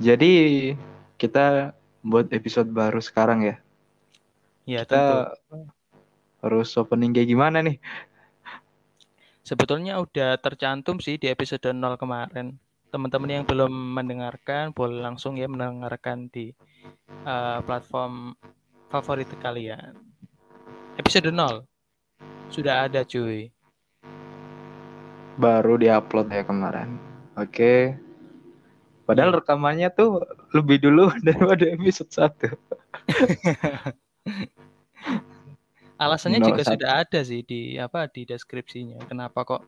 Jadi kita buat episode baru sekarang ya. Ya, Kita tentu. harus opening kayak gimana nih? Sebetulnya udah tercantum sih di episode 0 kemarin. Teman-teman yang belum mendengarkan boleh langsung ya mendengarkan di uh, platform favorit kalian. Episode 0 sudah ada cuy. Baru diupload ya kemarin. Oke. Padahal rekamannya tuh lebih dulu daripada episode 1. Alasannya Nol juga satu. sudah ada sih di apa di deskripsinya. Kenapa kok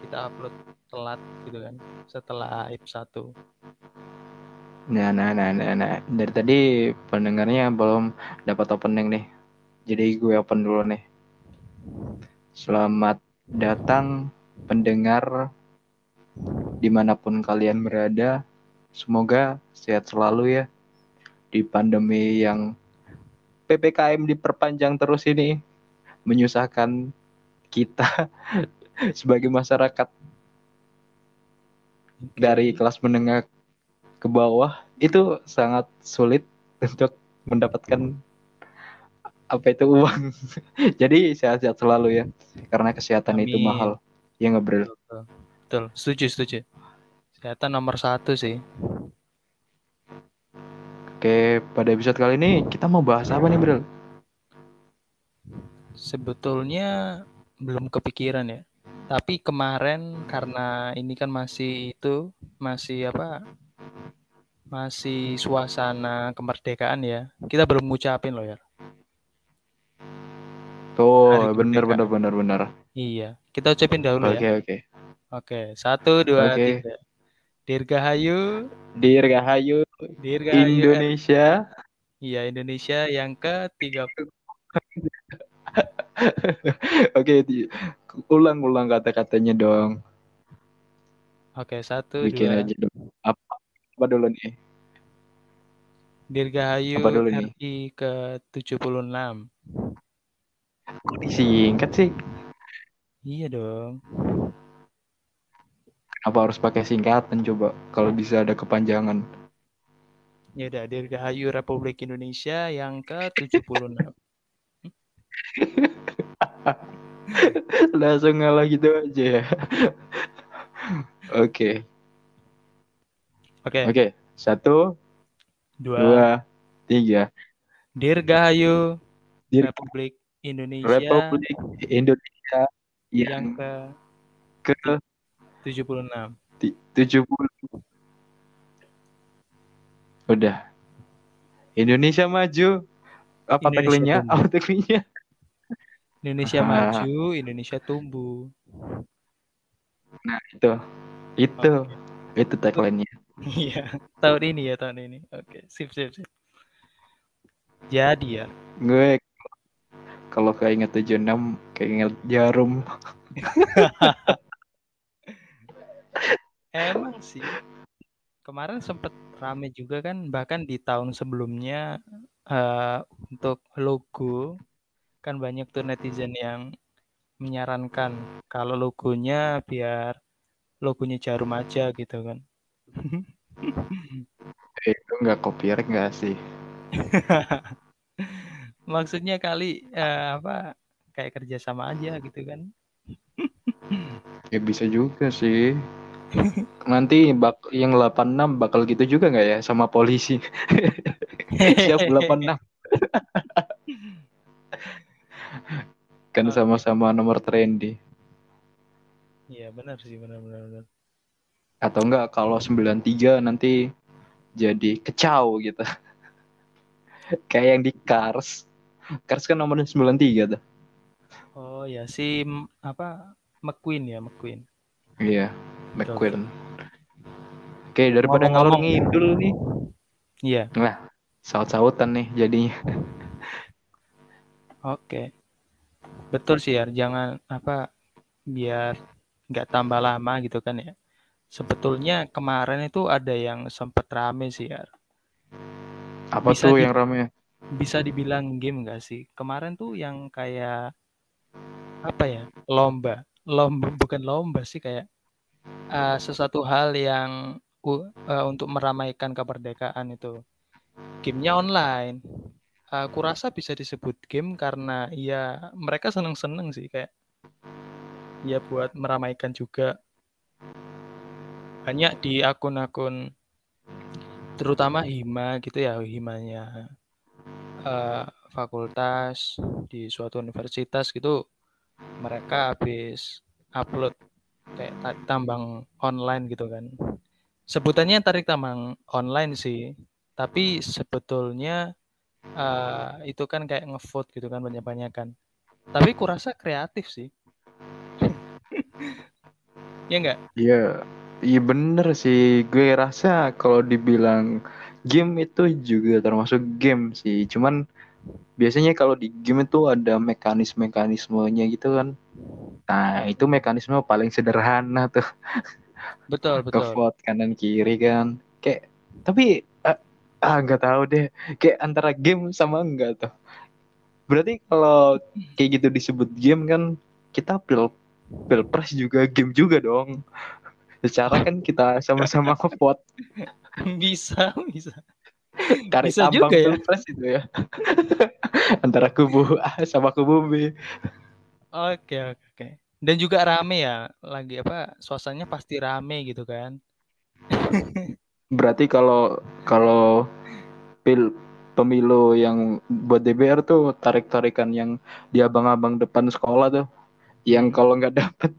kita upload telat gitu kan setelah episode 1. Nah, nah, nah, nah, nah. Dari tadi pendengarnya belum dapat opening nih. Jadi gue open dulu nih. Selamat datang pendengar di mana pun kalian berada. Semoga sehat selalu ya di pandemi yang PPKM diperpanjang terus ini menyusahkan kita sebagai masyarakat dari kelas menengah ke bawah itu sangat sulit untuk mendapatkan apa itu uang. Jadi sehat-sehat selalu ya, karena kesehatan itu Amin. mahal. Ya nggak bro? Betul. Betul, setuju, setuju. Kesehatan nomor satu sih. Oke, pada episode kali ini kita mau bahas apa nih bro? Sebetulnya belum kepikiran ya. Tapi kemarin karena ini kan masih itu masih apa? Masih suasana kemerdekaan ya. Kita belum ngucapin loh ya. Tuh, bener bener bener bener. Iya, kita ucapin dahulu Oke ya. oke. Oke, satu, dua, Oke. tiga. Dirgahayu, Dirgahayu Dirgahayu. Indonesia. Iya, Indonesia yang ke 30 Oke, ulang-ulang kata-katanya dong. Oke, satu, Bikin dua. aja dong. Apa, apa dulu nih? Dirgahayu Apa dulu nih? RI ke 76. Disingkat sih. Iya dong. Kenapa harus pakai singkatan coba? Kalau bisa ada kepanjangan. Ya udah, Dirgahayu Republik Indonesia yang ke 76. Langsung ngalah gitu aja ya. Oke, Oke, oke. Satu, dua. dua, tiga. Dirgahayu Dir- Republik Indonesia Republik Indonesia yang yang ke ke 76. ti- 70. Udah. Indonesia maju. Apa tagline-nya? Apa tagline-nya? Indonesia Ah. maju, Indonesia tumbuh. Nah, itu. Itu. Itu tagline-nya. Iya, tahun ini ya, tahun ini. Oke, sip, sip, sip. Jadi ya, Gue kalau keinget 76 keinget jarum. emang sih. Kemarin sempet rame juga kan, bahkan di tahun sebelumnya eh, untuk logo kan banyak tuh netizen yang menyarankan kalau logonya biar logonya jarum aja gitu kan. Eh, Itu nggak copyright nggak sih? Maksudnya kali eh, apa kayak kerja sama aja gitu kan. Ya bisa juga sih. Nanti bak yang 86 bakal gitu juga nggak ya sama polisi? Siap 86. kan Oke. sama-sama nomor trendy. Iya benar sih benar benar benar. Atau enggak kalau 93 nanti jadi kecau gitu. Kayak yang di Cars. Cars kan nomornya 93 tuh. Oh ya si apa McQueen ya McQueen. Iya. McQueen. Oke, daripada ngalor ngidul nih. Iya. Saut-sautan nih jadinya. Oke. Betul sih ya, jangan apa biar nggak tambah lama gitu kan ya. Sebetulnya kemarin itu ada yang sempet rame sih ya. Apa Bisa tuh yang rame? Bisa dibilang game nggak sih? Kemarin tuh yang kayak apa ya? Lomba. Lomba bukan lomba sih kayak eh, sesuatu hal yang uh, untuk meramaikan kemerdekaan itu. Gamenya online. Aku rasa bisa disebut game karena ya mereka seneng-seneng sih kayak ya buat meramaikan juga banyak di akun-akun terutama hima gitu ya himanya uh, fakultas di suatu universitas gitu mereka habis upload kayak tambang online gitu kan. Sebutannya tarik tambang online sih tapi sebetulnya uh, itu kan kayak ngevote gitu kan banyak-banyak kan tapi kurasa kreatif sih. Ya enggak iya iya bener sih. Gue rasa kalau dibilang game itu juga termasuk game sih. Cuman biasanya kalau di game itu ada mekanisme-mekanismenya gitu kan. Nah itu mekanisme paling sederhana tuh. Betul betul. Ke vote kanan kiri kan. Kayak tapi ah nggak tahu deh. Kayak antara game sama enggak tuh. Berarti kalau kayak gitu disebut game kan kita pil pilpres juga game juga dong. Secara kan kita sama-sama vote bisa bisa tarik bisa juga ya. pilpres itu ya. Antara kubu A sama kubu B. Oke oke. Oke dan juga rame ya lagi apa suasananya pasti rame gitu kan. Berarti kalau kalau pil pemilu yang buat DBR tuh tarik-tarikan yang di abang-abang depan sekolah tuh. Yang kalau nggak dapet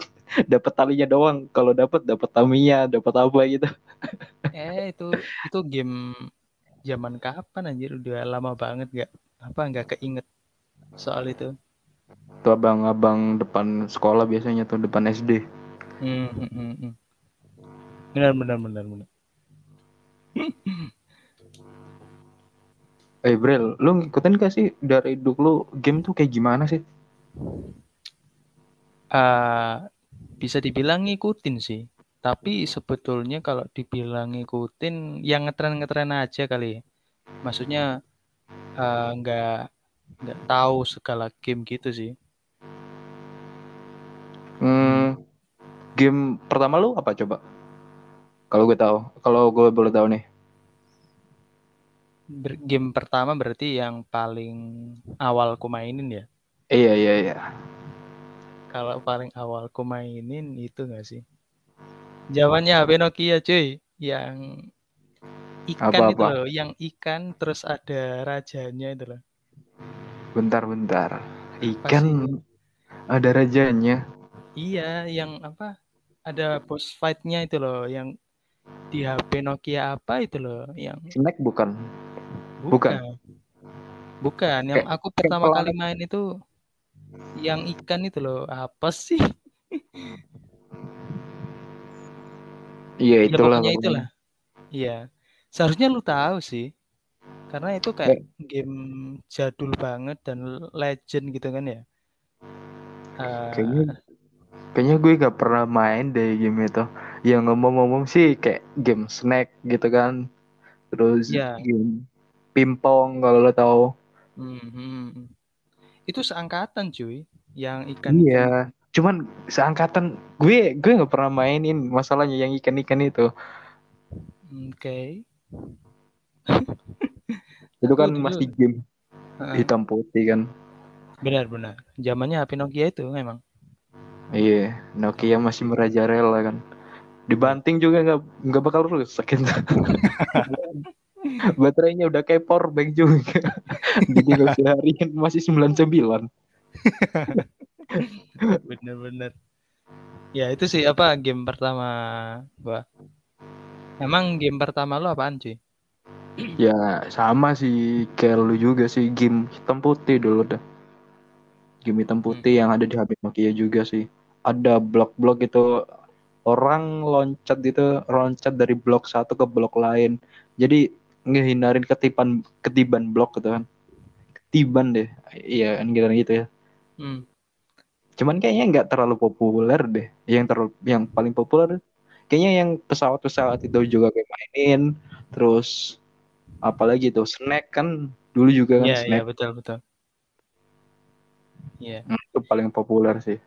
dapat talinya doang. Kalau dapat dapat taminya dapat apa gitu. Eh itu itu game zaman kapan anjir udah lama banget nggak apa nggak keinget soal itu tuh abang-abang depan sekolah biasanya tuh depan SD hmm, hmm, hmm, hmm. benar benar benar benar Eh Brel, lu ngikutin gak sih dari dulu game tuh kayak gimana sih? Uh, bisa dibilang ngikutin sih. Tapi sebetulnya kalau dibilang ngikutin, yang ngetren-ngetren aja kali. Maksudnya uh, nggak nggak tahu segala game gitu sih. Hmm, game pertama lu apa coba? Kalau gue tahu, kalau gue boleh tahu nih. Game pertama berarti yang paling awal ku mainin ya? Iya iya iya. Kalau paling awal ku mainin itu gak sih? Jawabannya HP Nokia cuy, yang ikan apa, itu loh, yang ikan terus ada rajanya itu loh. Bentar bentar, ikan ada rajanya. Iya, yang apa? Ada boss fightnya itu loh, yang di HP Nokia apa itu loh yang Snack bukan? Bukan. Bukan, yang Kayak aku pertama kali main itu yang ikan itu loh. Apa sih iya ya, itulah ya, itulah. Iya. Seharusnya lu tahu sih. Karena itu kayak game jadul banget dan legend gitu kan ya. Uh, kayaknya kayaknya gue gak pernah main deh game itu. Yang ngomong-ngomong sih kayak game snack gitu kan. Terus yeah. game pimpong kalau lo tahu. Hmm. itu seangkatan cuy yang ikan iya. Cuman seangkatan gue gue nggak pernah mainin masalahnya yang ikan-ikan itu. Oke. Okay. itu kan Aku masih game hitam putih kan. Benar-benar zamannya HP Nokia itu memang. Iya Nokia masih merajalela kan. Dibanting juga nggak nggak bakal rusak gitu. baterainya udah kayak power bank juga. Jadi seharian masih 99 bener-bener ya itu sih apa game pertama gua. Emang game pertama lu apaan sih ya sama sih kayak lu juga sih game hitam putih dulu dah. Game hitam putih hmm. yang ada di HP Nokia juga sih. Ada blok-blok itu orang loncat gitu loncat dari blok satu ke blok lain. Jadi ngehindarin ketiban ketiban blok gitu kan. Ketiban deh iya kan gitu ya. Hmm. Cuman kayaknya nggak terlalu populer deh yang terlalu yang paling populer kayaknya yang pesawat-pesawat itu juga kayak mainin terus apalagi tuh snack kan dulu juga kan yeah, snack yeah, betul betul Iya. Yeah. itu paling populer sih.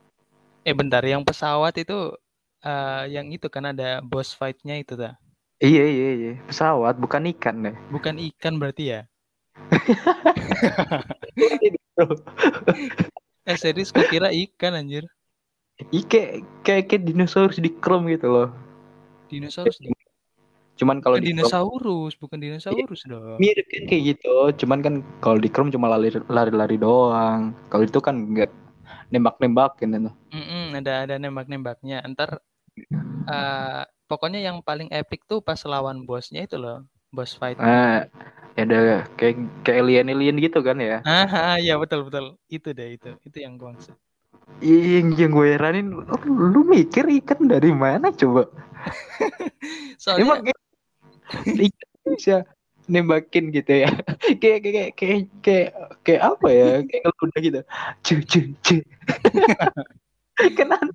Eh bentar, yang pesawat itu uh, yang itu kan ada boss fight-nya itu ta. Iya iya iya, pesawat bukan ikan deh. Bukan ikan berarti ya? eh serius kok kira ikan anjir. Ike kayak kayak dinosaurus di chrome gitu loh. Dinosaurus di Cuman kalau bukan di Chrome dinosaurus, bukan dinosaurus dong. mirip kan kayak gitu. Cuman kan kalau di chrome cuma lari lari doang. Kalau itu kan enggak nembak-nembakin itu. Mm-mm, ada ada nembak-nembaknya. Ntar eh, pokoknya yang paling epic tuh pas lawan bosnya itu loh, boss fight. Ah, ya ada kayak kayak alien-alien gitu kan ya. Ah, ya betul betul. Itu deh itu. Itu yang gua maksud. Yang yang gue heranin, lu, lu mikir ikan dari mana coba? Soalnya Emang kayak ikan bisa nembakin gitu ya? kayak kayak kayak kayak kayak apa ya? Kayak udah gitu. Cu cu cu. Kenapa?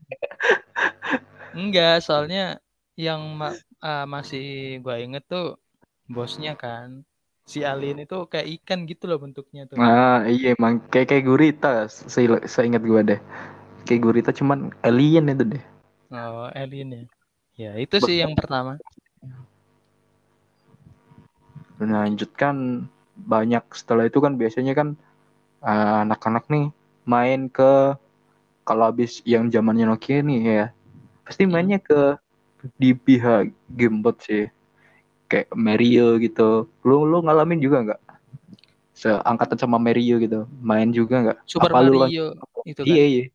enggak, soalnya yang ma- ah, masih gua inget tuh bosnya kan. Si alien itu kayak ikan gitu loh bentuknya tuh. Ah iya emang kayak kayak gurita, se seingat gue deh. Kayak gurita cuman alien itu deh. Oh, alien ya. Ya, itu sih yang pertama. Melanjutkan banyak setelah itu kan biasanya kan ah, anak-anak nih main ke kalau habis yang zamannya Nokia nih ya pasti mainnya ke di pihak gamebot sih kayak Mario gitu lu lu ngalamin juga nggak seangkatan sama Mario gitu main juga nggak Super apa lu Mario itu kan. iya iya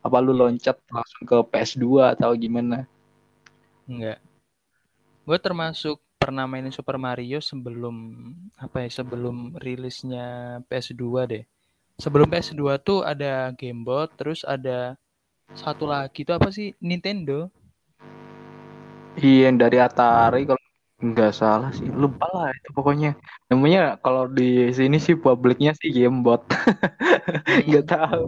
apa lu Iya. loncat langsung ke PS2 atau gimana Enggak. Gue termasuk pernah mainin Super Mario sebelum apa ya sebelum rilisnya PS2 deh. Sebelum PS2 tuh ada Gamebot, terus ada satu lagi tuh apa sih Nintendo. iya yang dari Atari kalau nggak salah sih lupa lah itu pokoknya namanya kalau di sini sih publiknya sih gamebot nggak tahu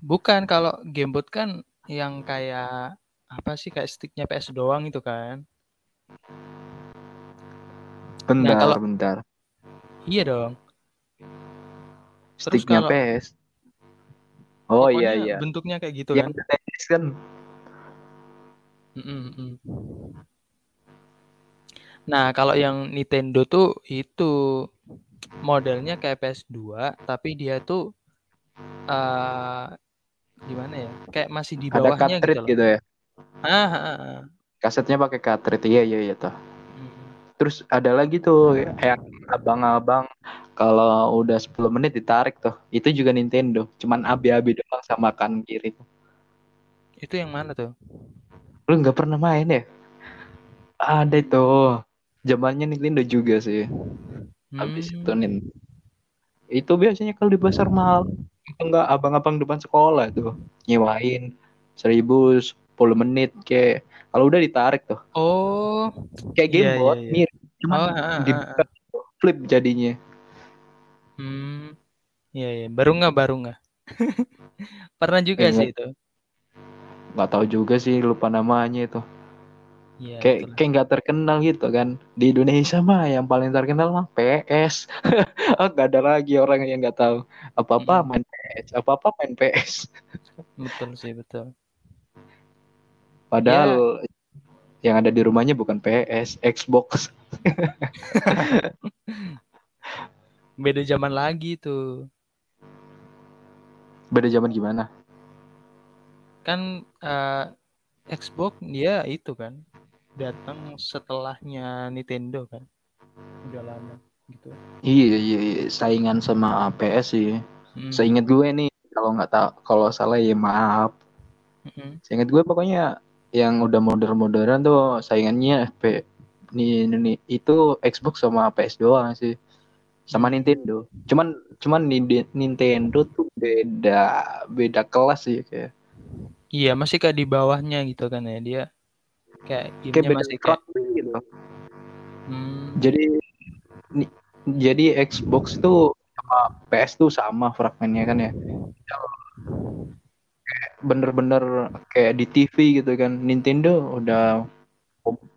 Bukan kalau Gamebot kan yang kayak apa sih kayak sticknya PS doang itu kan? bentar kalau- bentar Iya dong. Sticknya kalau- PS oh iya iya Bentuknya kayak gitu yang kan. tenis kan Mm-mm, mm. Nah, kalau yang Nintendo tuh itu modelnya kayak PS2, tapi dia tuh eh gimana ya? Kayak masih di ada bawahnya gitu cartridge loh. gitu ya Ah, ah, ah, ah. kasetnya pakai cartridge iya iya iya tuh terus ada lagi tuh yang abang-abang kalau udah 10 menit ditarik tuh itu juga Nintendo cuman abi-abi doang sama kan kiri tuh Itu yang mana tuh? lu nggak pernah main ya ada itu zamannya Nintendo juga sih habis Hmm, itu nin itu biasanya kalau di pasar mahal itu enggak abang-abang depan sekolah tuh nyewain seribu 10 menit kayak kalau udah ditarik tuh Oh, kayak Iya, game bot iya, iya. mirip cuman oh, ah. flip jadinya Hmm, iya iya, baru nggak baru nggak. Pernah juga Iya. sih itu. nggak tahu juga sih lupa namanya itu Iya, kayak kayak nggak terkenal gitu kan. Di Indonesia mah yang paling terkenal mah PS oh nggak ada lagi orang yang nggak tahu apa apa Mm-mm. main PS apa apa main PS Betul sih, betul. padahal yang ada di rumahnya bukan PS Xbox. Beda zaman lagi tuh. beda zaman gimana? Kan eh, Xbox dia itu kan datang setelahnya Nintendo kan? Udah lama gitu. Iya iya, iya. saingan sama PS sih. Hmm, seingat gue nih kalau nggak tahu kalau salah ya maaf. Mm-mm. seingat gue pokoknya yang udah modern-modern tuh saingannya P nih, nih, nih, itu Xbox sama PS doang sih. Sama Hmm. Nintendo. Cuman cuman Nintendo tuh beda beda kelas sih kayak. Iya masih kayak di bawahnya gitu kan ya. Dia kayak kayak beda masih kayak gitu. Hmm, jadi jadi Xbox tuh sama PS tuh sama fragmennya kan ya. Bener-bener kayak di TV gitu kan. Nintendo udah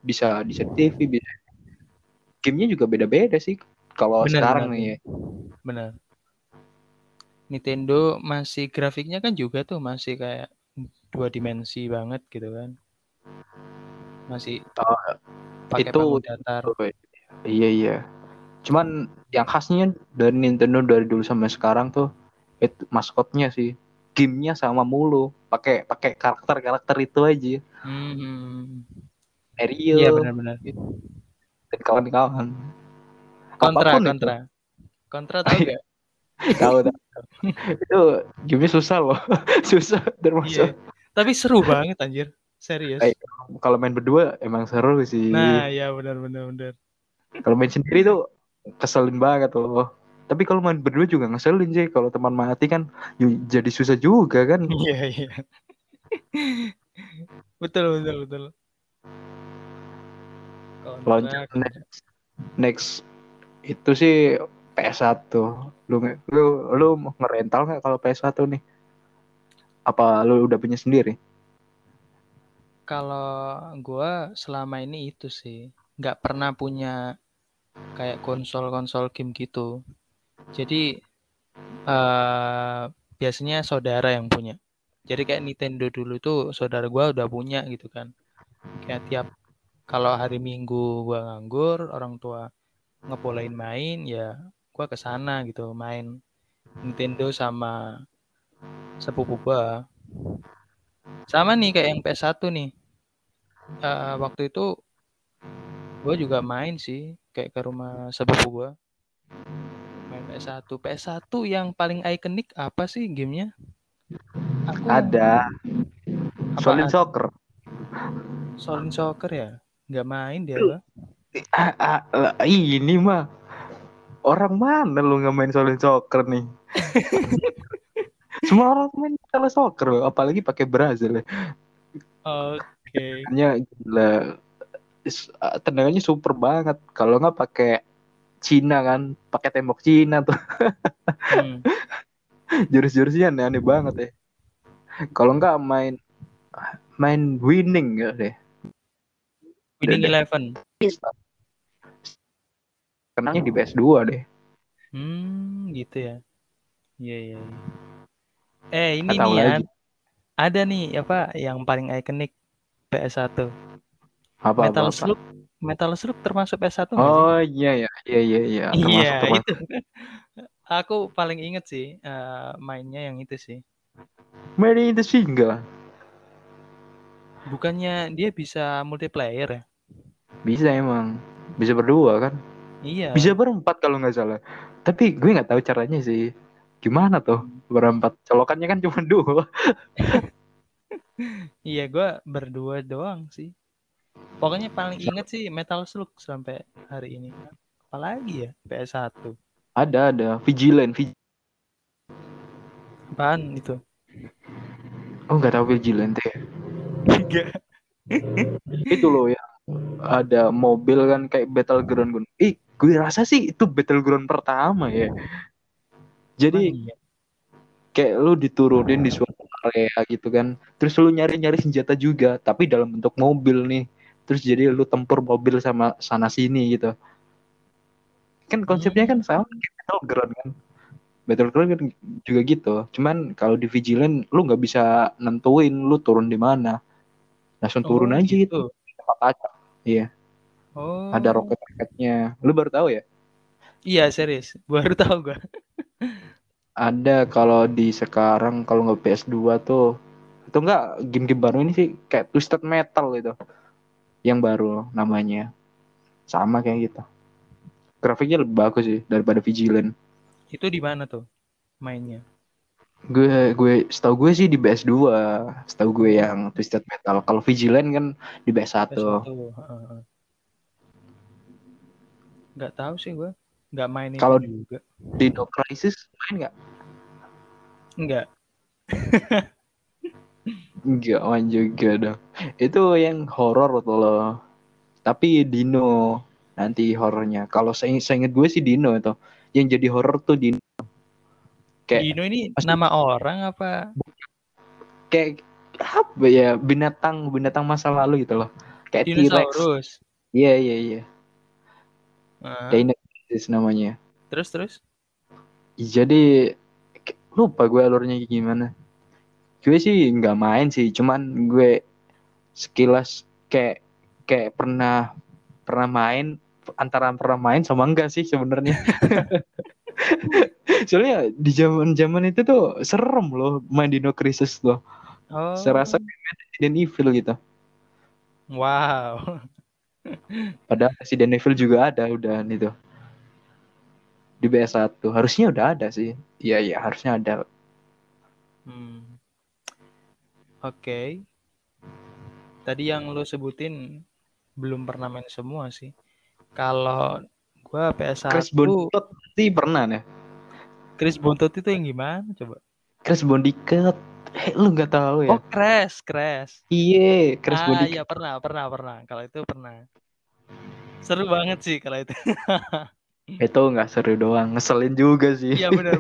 bisa di TV bisa. Gamenya juga beda-beda sih kalau sekarang benar. nih ya. Benar. Nintendo masih grafiknya kan juga tuh masih kayak dua dimensi banget gitu kan masih Oh, pakai Itu- datar. Iya iya. Cuman yang khasnya dari Nintendo dari dulu sampai sekarang tuh itu maskotnya sih. Gamenya sama mulu. Pakai pakai karakter-karakter itu aja. Hmm. Mario Iya benar-benar. dan kawan-kawan. Kontra, Apa pun itu. kontra. Kontra tahu gak? Tahu tahu. itu gamenya susah loh. susah termasuk. Iya. Tapi seru banget anjir. Serius. Eh, Kalau main berdua emang seru sih. Nah, ya benar-benar benar. Kalau main sendiri tuh keselin banget loh. Tapi kalau main berdua juga ngeselin sih. Kalau teman mati kan jadi susah juga kan. Iya, iya. betul, betul, betul. Loncat next, next itu sih PS1. Lu lu lu ngerental nggak kalau PS1 nih? Apa lu udah punya sendiri? Kalau gua selama ini itu sih nggak pernah punya kayak konsol-konsol game gitu. Jadi eh biasanya saudara yang punya. Jadi kayak Nintendo dulu tuh saudara gua udah punya gitu kan. Kayak tiap kalau hari Minggu gua nganggur, orang tua ngebolehin main, ya gua ke sana gitu main Nintendo sama sepupu gua. Sama nih kayak yang PS1 nih. Eh, waktu itu gue juga main sih kayak ke rumah sepupu gue main PS1 PS1 yang paling ikonik apa sih gamenya aku Ada. Solid Soccer. Solid Soccer ya nggak main dia gua. Ah, ah, lah, ini mah orang mana lu nggak main Solid Soccer nih? Semua orang main Solid Soccer loh, apalagi pakai Brazil ya. oke Hanya gila. Ah, Tendangannya super banget. Kalau nggak pakai Cina kan, pakai tembok Cina tuh. Hmm. Jurus-jurusnya aneh-aneh banget ya. Kalau nggak main main winning ya deh. Winning Eleven Kenanya di PS2 deh. hmm gitu ya iya iya iya. Eh ini nih ya ada nih apa yang paling ikonik PS1 Apa Metal apa, apa. Slug Metal Slug termasuk PS1 nggak sih? Oh iya ya, iya iya iya. Iya, termasuk. itu. Aku paling inget sih eh, mainnya yang itu sih. In the single. Bukannya dia bisa multiplayer ya? Bisa emang. Bisa berdua kan? Iya. Bisa berempat kalau nggak salah. Tapi gue nggak tahu caranya sih. Gimana tuh berempat? Colokannya kan cuma dua. Iya, gua berdua doang sih. Pokoknya paling inget sih Metal Slug sampai hari ini. Apalagi ya PS1. Ada ada. Vigilant. Vig- Apaan itu? oh nggak tahu Vigilant ya. Tiga. Itu loh ya. Ada mobil kan kayak battleground gun. Ih, gue rasa sih itu battleground pertama ya. Jadi Iya. Kayak lu diturunin di suatu area gitu kan. Terus lu nyari-nyari senjata juga tapi dalam bentuk mobil nih. Terus jadi lu tempur mobil sama sana sini gitu. Kan konsepnya kan sama kayak battleground kan. Battleground kan juga gitu. Cuman kalau di vigilant lu nggak bisa nentuin lu turun di mana. Langsung turun Oh, aja gitu. gitu. acak. Iya. Oh. ada roket roketnya lu baru tahu ya? Iya, serius. Baru tahu gua. ada kalau di sekarang kalau nggak PS2 tuh itu enggak game-game baru ini sih kayak Twisted Metal gitu yang baru namanya sama kayak gitu grafiknya lebih bagus sih daripada Vigilant Itu di mana tuh mainnya? gue gue setahu gue sih di PS2 setahu gue yang Twisted Metal kalau Vigilant kan di PS1 PS1. heeh. Nggak tahu sih gua. Nggak main Kalau- juga. Dino Crisis main nggak? Enggak. Enggak main juga dong. Itu yang horor tuh loh. Tapi Dino nanti horornya. Kalau saya ingat gue sih Dino itu. Yang jadi horor tuh Dino. Kayak Dino ini pasti- nama orang apa? kayak apa ya binatang binatang masa lalu gitu loh. Kayak T-Rex. Iya iya iya. Nah, Crisis namanya terus terus? jadi lupa gue alurnya gimana gue sih nggak main sih cuman gue sekilas kayak kayak pernah pernah main antara pernah main sama enggak sih sebenarnya. Soalnya di zaman-zaman itu tuh serem loh main Dino Crisis tuh. Oh. Serasa Resident Evil gitu. Wow. Padahal Resident Evil juga ada udah itu. Di PS1 harusnya udah ada sih. Iya iya harusnya ada. Hmm. Oke. Tadi yang lo sebutin belum pernah main semua sih. Kalau gua PS1 Crash Bandicoot sih pernah nih. Chris Bontot itu yang gimana coba? Crash Bandicoot. Eh lu nggak tahu ya? Oh, Crash, Crash. Iya, Crash ah, iya pernah, pernah, pernah. Kalau itu pernah. Seru banget sih kalau itu. Itu nggak seru doang, ngeselin juga sih. Iya benar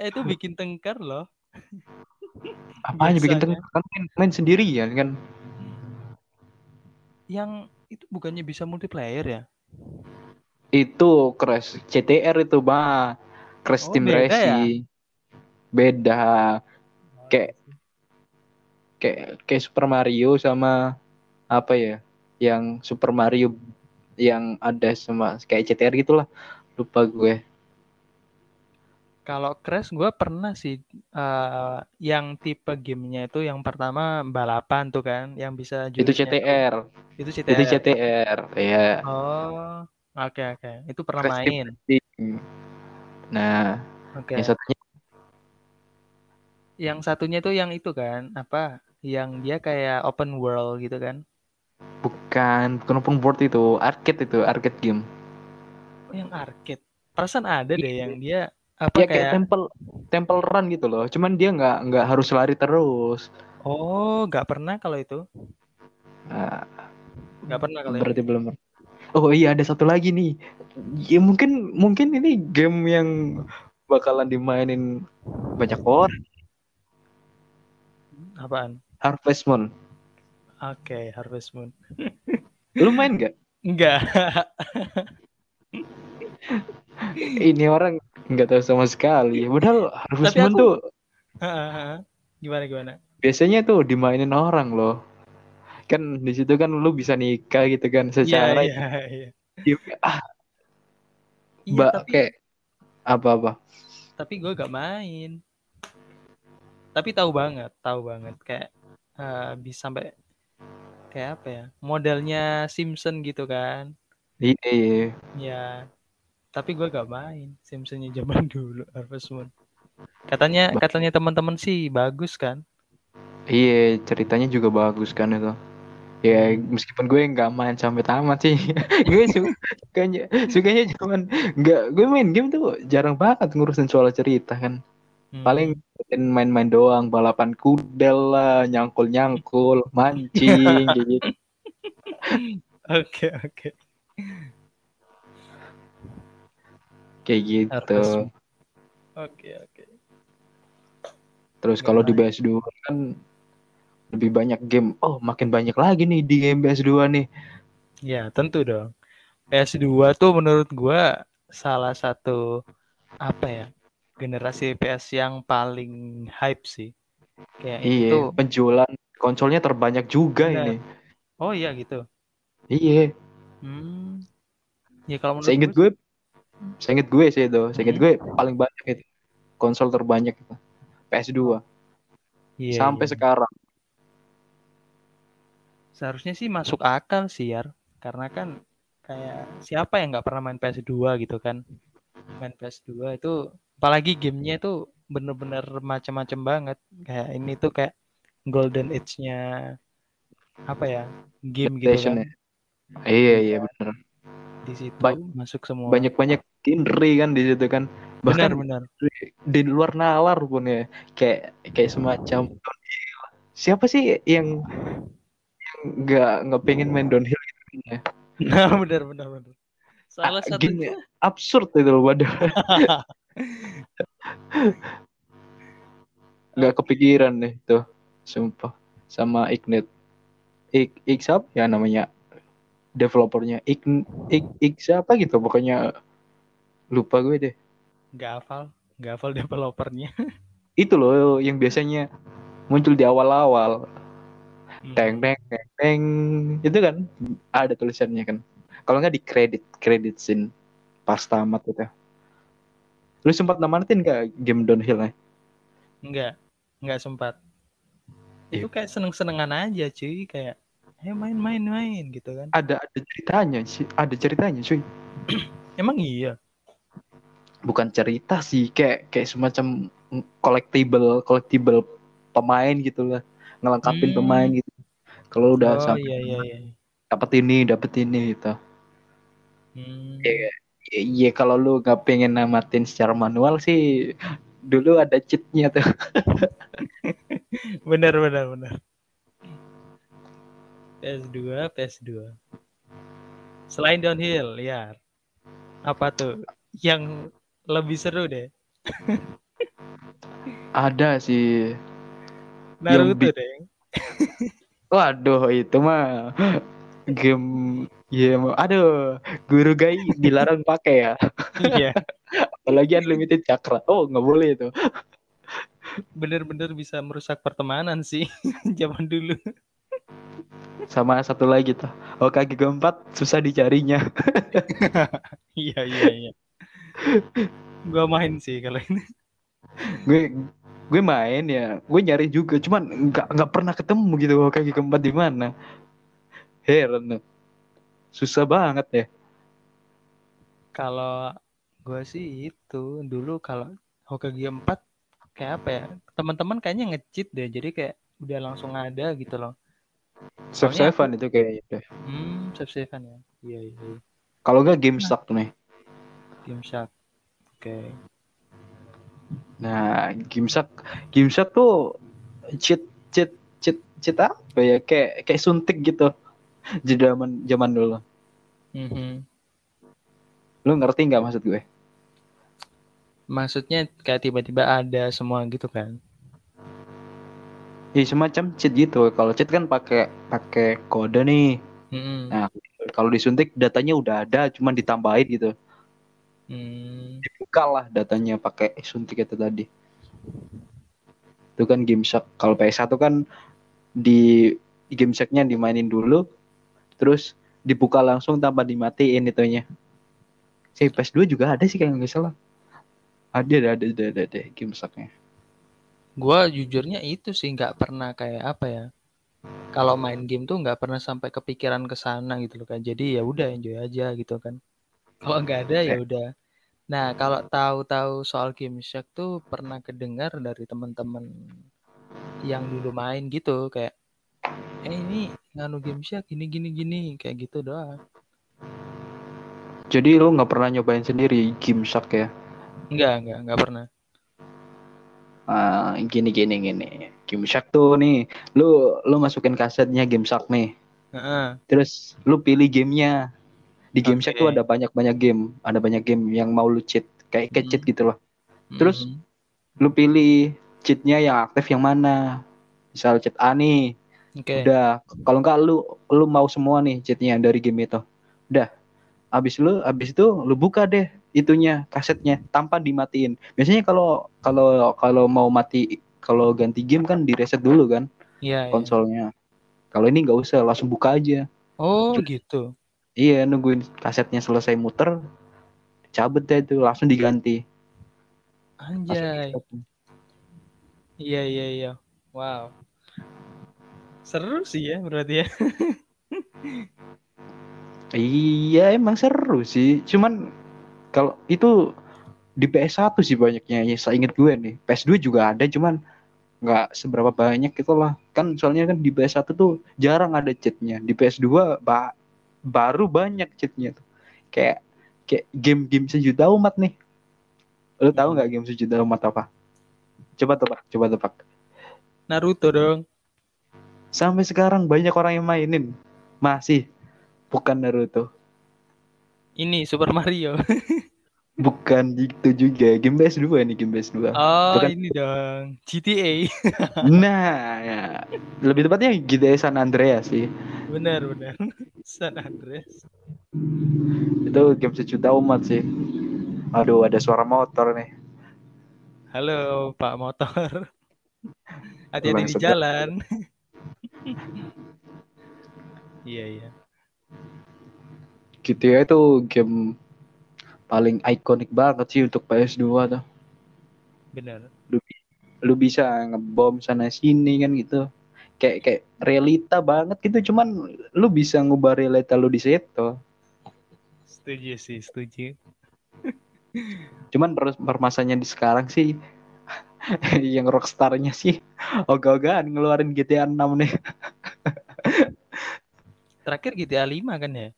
eh itu bikin tengkar loh. Apanya bikin biasanya. tengkar kan main, main sendirian kan? Yang itu bukannya bisa multiplayer ya? Itu Crash CTR itu mah Crash Oh, Team beda ya? Racing. Beda. Kayak kayak kayak Super Mario sama apa ya? Yang Super Mario yang ada sama kayak CTR gitulah. Lupa gue. Kalau Crash gue pernah sih eh, yang tipe gamenya itu yang pertama balapan tuh kan, yang bisa Itu jurusnya tuh- CTR. Itu Itu CTR. CTR. Ya. Oh, oke oke. Itu pernah Crash main. Nah, Oke. yang satunya Yang satunya tuh yang itu kan, apa? Yang dia kayak open world gitu kan? Bukan bukan open board itu, arcade itu, arcade game. Oh, yang arcade. Perasaan ada deh Iya. yang dia apa Ya kayak kayak temple temple run gitu loh. Cuman dia nggak nggak harus lari terus. Oh, nggak pernah kalau itu. Nah, Nggak pernah kalau itu. berarti belum. Oh iya ada satu lagi nih. Ya mungkin mungkin ini game yang bakalan dimainin banyak orang. Apaan? Harvest Moon. Oke, Harvest Moon. Lu main nggak? Enggak. Ini orang nggak tahu sama sekali. Padahal Harvest Tapi Moon aku- tuh gimana gimana? biasanya tuh dimainin orang loh. Kan di situ kan lu bisa nikah gitu kan Iya, secara iya, iya. ah Iya, Mbak tapi kayak apa-apa. tapi gue gak main. Tapi tahu banget, tahu banget kayak eh, bisa sampai kayak apa ya? Modelnya Simpson gitu kan. Iya. Ya. Tapi gue gak main Simpsonnya zaman dulu Harvest Moon. Katanya katanya teman-teman sih bagus kan? Iya, ceritanya juga bagus kan itu. Ya, meskipun gue nggak main sampai tamat sih. gue su- sukanya, sukanya cuman nggak gue main game tuh jarang banget ngurusin soal cerita kan. Hmm. Paling main-main doang, balapan kuda lah, nyangkul-nyangkul, mancing kayak gitu. Oke, oke. Kayak gitu. Oke, oke. Terus Nggak kalau di main. PS2 kan lebih banyak game. Oh, makin banyak lagi nih di game PS2 nih. Ya, tentu dong. PS2 tuh menurut gua salah satu apa ya? Generasi PS yang paling hype sih. Kayak Iya, itu. penjualan konsolnya terbanyak juga Benar. ini. Oh iya gitu. Iya. Hmm. Ya kalau menurut Saya inget gue gue, saya inget gue sih itu, saya inget Hmm. gue paling banyak itu konsol terbanyak itu PS2 iya, sampai iya. sekarang. Seharusnya sih masuk akal sih Yar. Karena kan kayak siapa yang nggak pernah main PS2 gitu kan. Main PS2 itu apalagi gamenya itu bener-bener macam-macam banget. Kayak ini tuh kayak golden age-nya apa ya? Game gitu kan. ya. Iya iya bener. Di situ Ba- masuk semua. Banyak banyak genre kan di situ kan. benar Bahkan benar. di, di luar nalar pun ya kayak kayak semacam. Siapa sih yang yang nggak nggak pengen main downhill gitu kan ya? Nah, benar benar benar. Salah Ah, satu gini, absurd itu loh padahal nggak kepikiran deh tuh. Sumpah. Sama Ignite. Ik, Ik siapa? Ya namanya developernya. Ik, Ik, Ik siapa gitu pokoknya. Lupa gue deh. Nggak hafal, nggak hafal developernya. itu loh yang biasanya muncul di awal-awal. Hmm. teng teng teng teng. Itu kan ada tulisannya kan kalau nggak di kredit kredit scene pas tamat itu lu sempat namatin nggak game downhill nya Enggak, enggak sempat. Iya. Itu kayak seneng-senengan aja cuy, kayak ayo main-main main gitu kan. ada ada ceritanya sih ada ceritanya cuy Emang iya. bukan cerita sih kayak kayak semacam collectible collectible pemain gitu lah ngelengkapin Hmm. pemain gitu kalau udah Oh sampai iya iya iya. dapat ini dapat ini gitu Hmm. Iya, iya kalau lu nggak pengen namatin secara manual sih dulu ada cheatnya tuh Benar benar benar. PS2, PS2. Selain downhill, liar. Apa tuh? Yang lebih seru deh. ada sih Naruto deh. waduh itu mah game ya aduh guru gai dilarang pakai ya. Iya, apalagi unlimited cakra. Oh nggak boleh itu. Bener-bener bisa merusak pertemanan sih zaman dulu. sama satu lagi tuh. Oh kaki keempat susah dicarinya. Iya iya iya. Gua main sih kalau ini. gue gue main ya. Gue nyari juga. Cuman nggak nggak pernah ketemu gitu oh, kaki keempat di mana. Heran tuh. Susah banget ya Kalau gua sih itu dulu kalau Hokage 4 kayak apa ya? Teman-teman kayaknya nge-cheat deh. Jadi kayak udah langsung ada gitu loh. Soalnya savean itu kayaknya deh. Hmm, save savean ya. Iya iya. iya. kalau nggak game stuck nih Game Shark. Oke. Nah, Gimsak, Gimsak tuh cheat cheat cheat cheat apa ya? Kayak kayak suntik gitu. Zaman zaman dulu. Mhm. Lu ngerti nggak maksud gue? Maksudnya kayak tiba-tiba ada semua gitu kan? Ya semacam cheat gitu. Kalau cheat kan pakai pakai kode nih. Mhm. Nah, kalau disuntik datanya udah ada, cuman ditambahin gitu. Hmm. Dibuka lah datanya pakai suntik itu tadi. Itu kan Gimsak. Kalau PS1 kan di Gimsaknya dimainin dulu, terus dibuka langsung tanpa dimatiin itunya. Si PS2 juga ada sih kayak nggak salah. Ada ada ada ada ada, ada Gimsaknya. Gua jujurnya itu sih nggak pernah kayak apa ya? Kalau main game tuh nggak pernah sampai kepikiran ke sana gitu loh kan. Jadi ya udah enjoy aja gitu kan. Kalau nggak ada ya udah. Nah, kalau tahu-tahu soal Game Shark tuh pernah kedengar dari teman-teman yang dulu main gitu kayak eh ini nganu Game Shark gini gini gini kayak gitu doang. Jadi lu nggak pernah nyobain sendiri Gimsak ya? Enggak, enggak, enggak pernah. Ah, gini gini gini. Gimsak tuh nih, lu lu masukin kasetnya Gimsak nih. Heeh. Terus lu pilih gamenya. Di Game Shack Oke. tuh ada banyak-banyak game, ada banyak game yang mau lu cheat, kayak kayak Hmm. cheat gitu loh. Terus Mhm. lu pilih cheatnya yang aktif yang mana. Misal cheat A nih, Oke. udah. Kalau enggak lu lu mau semua nih cheatnya dari game itu. Udah. Abis lu abis itu lu buka deh itunya kasetnya tanpa dimatiin. Biasanya kalau kalau kalau mau mati kalau ganti game kan di reset dulu kan Iya, iya. konsolnya. Kalau ini nggak usah langsung buka aja. Oh, Cuk- gitu. Iya, nungguin kasetnya selesai muter, cabut deh itu langsung diganti. Anjay. Iya, iya, iya. Wow. Seru sih ya berarti ya. Iya, emang seru sih. Cuman kalau itu di PS1 sih banyaknya. Ya, saya inget gue nih. PS2 juga ada, cuman nggak seberapa banyak gitu lah. Kan soalnya kan di PS1 tuh jarang ada cheatnya. Di PS2 ba- baru banyak cheatnya tuh. Kayak kayak game-game sejuta umat nih. Lu tahu nggak game sejuta umat apa? Coba tebak, coba tebak. Naruto dong. Sampai sekarang banyak orang yang mainin. Masih bukan Naruto. Ini Super Mario. Bukan itu juga. Game PS2 nih, game PS2. Oh, Bukan. ini dong. GTA. Nah, ya. lebih tepatnya GTA San Andreas sih. benar, benar. San Andreas. Itu game sejuta umat sih. Aduh, ada suara motor nih. Halo, Pak Motor. Hati-hati di jalan. Iya iya. GTA itu game paling ikonik banget sih untuk PS2 tuh. Bener. Lu, lu bisa ngebom sana sini kan gitu. Kayak kayak realita banget gitu cuman lu bisa ngubah realita lu di situ. Setuju sih, setuju. Cuman per permasanya di sekarang sih yang rockstarnya sih ogah-ogahan ngeluarin GTA 6 nih. Terakhir GTA 5 kan ya?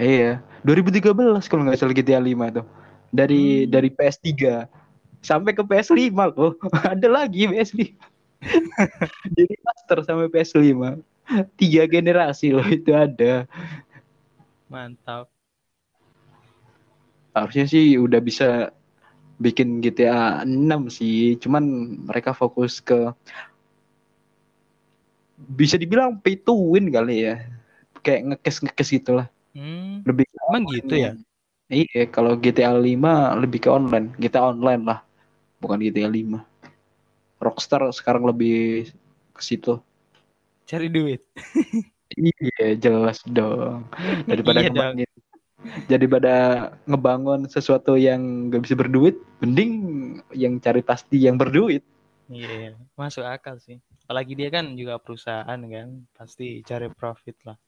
Iya, 2013 kalau nggak salah GTA 5 tuh. Dari Hmm. dari PS3 sampai ke PS5 loh. Ada lagi PS5. Jadi master sampai PS5. Tiga generasi loh itu ada. Mantap. Harusnya sih udah bisa bikin GTA 6 sih. Cuman mereka fokus ke bisa dibilang pay to win kali ya. Kayak ngekes ngekes gitulah. Hmm. Lebih ke Emang gitu ya? Iya, kalau GTA 5 lebih ke online. GTA online lah. Bukan GTA 5. Rockstar sekarang lebih ke situ. Cari duit. Iya, jelas dong. Daripada Iya dong. Ngebangun, daripada ngebangun sesuatu yang gak bisa berduit, mending yang cari pasti yang berduit. Iya, iya. masuk akal sih. Apalagi dia kan juga perusahaan kan, pasti cari profit lah.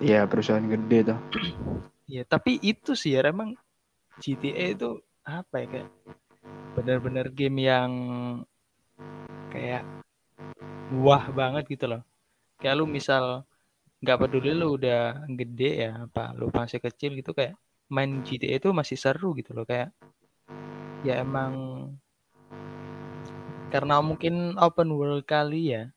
Iya, perusahaan gede tuh. Iya, tapi itu sih ya emang GTA itu apa ya kayak benar-benar game yang kayak wah banget gitu loh. Kayak lu misal nggak peduli lu udah gede ya apa lu masih kecil gitu kayak main GTA itu masih seru gitu loh kayak ya emang karena mungkin open world kali ya.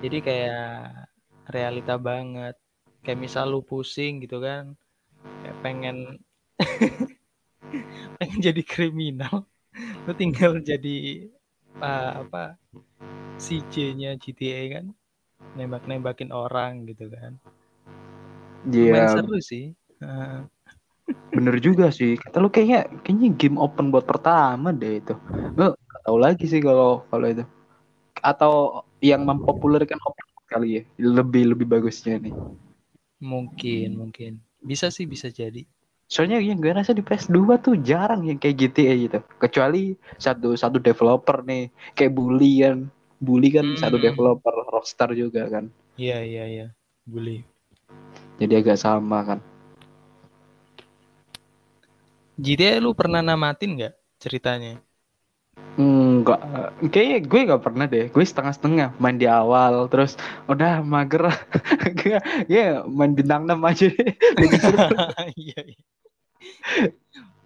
Jadi kayak realita banget. Kayak misal lu pusing gitu kan kayak pengen pengen jadi kriminal lu tinggal jadi uh, apa CJ-nya GTA kan nembak-nembakin orang gitu kan Iya, seru sih bener juga sih. Kata lu kayaknya kayaknya game open buat pertama deh itu. Gue gak tahu lagi sih kalau kalau itu. Atau yang mempopulerkan open kali ya. Lebih lebih bagusnya nih. mungkin mungkin bisa sih bisa jadi Soalnya yang gue rasa di PS2 tuh jarang yang kayak GTA gitu. Kecuali satu satu developer nih, kayak Bully kan. Bully kan Hmm. satu developer Rockstar juga kan. iya iya iya boleh Jadi agak sama kan. GTA lu pernah namatin nggak ceritanya Enggak, kayaknya gue gak pernah deh. Gue setengah-setengah main di awal, terus udah mager. gue ya main bintang 6 aja iya iya.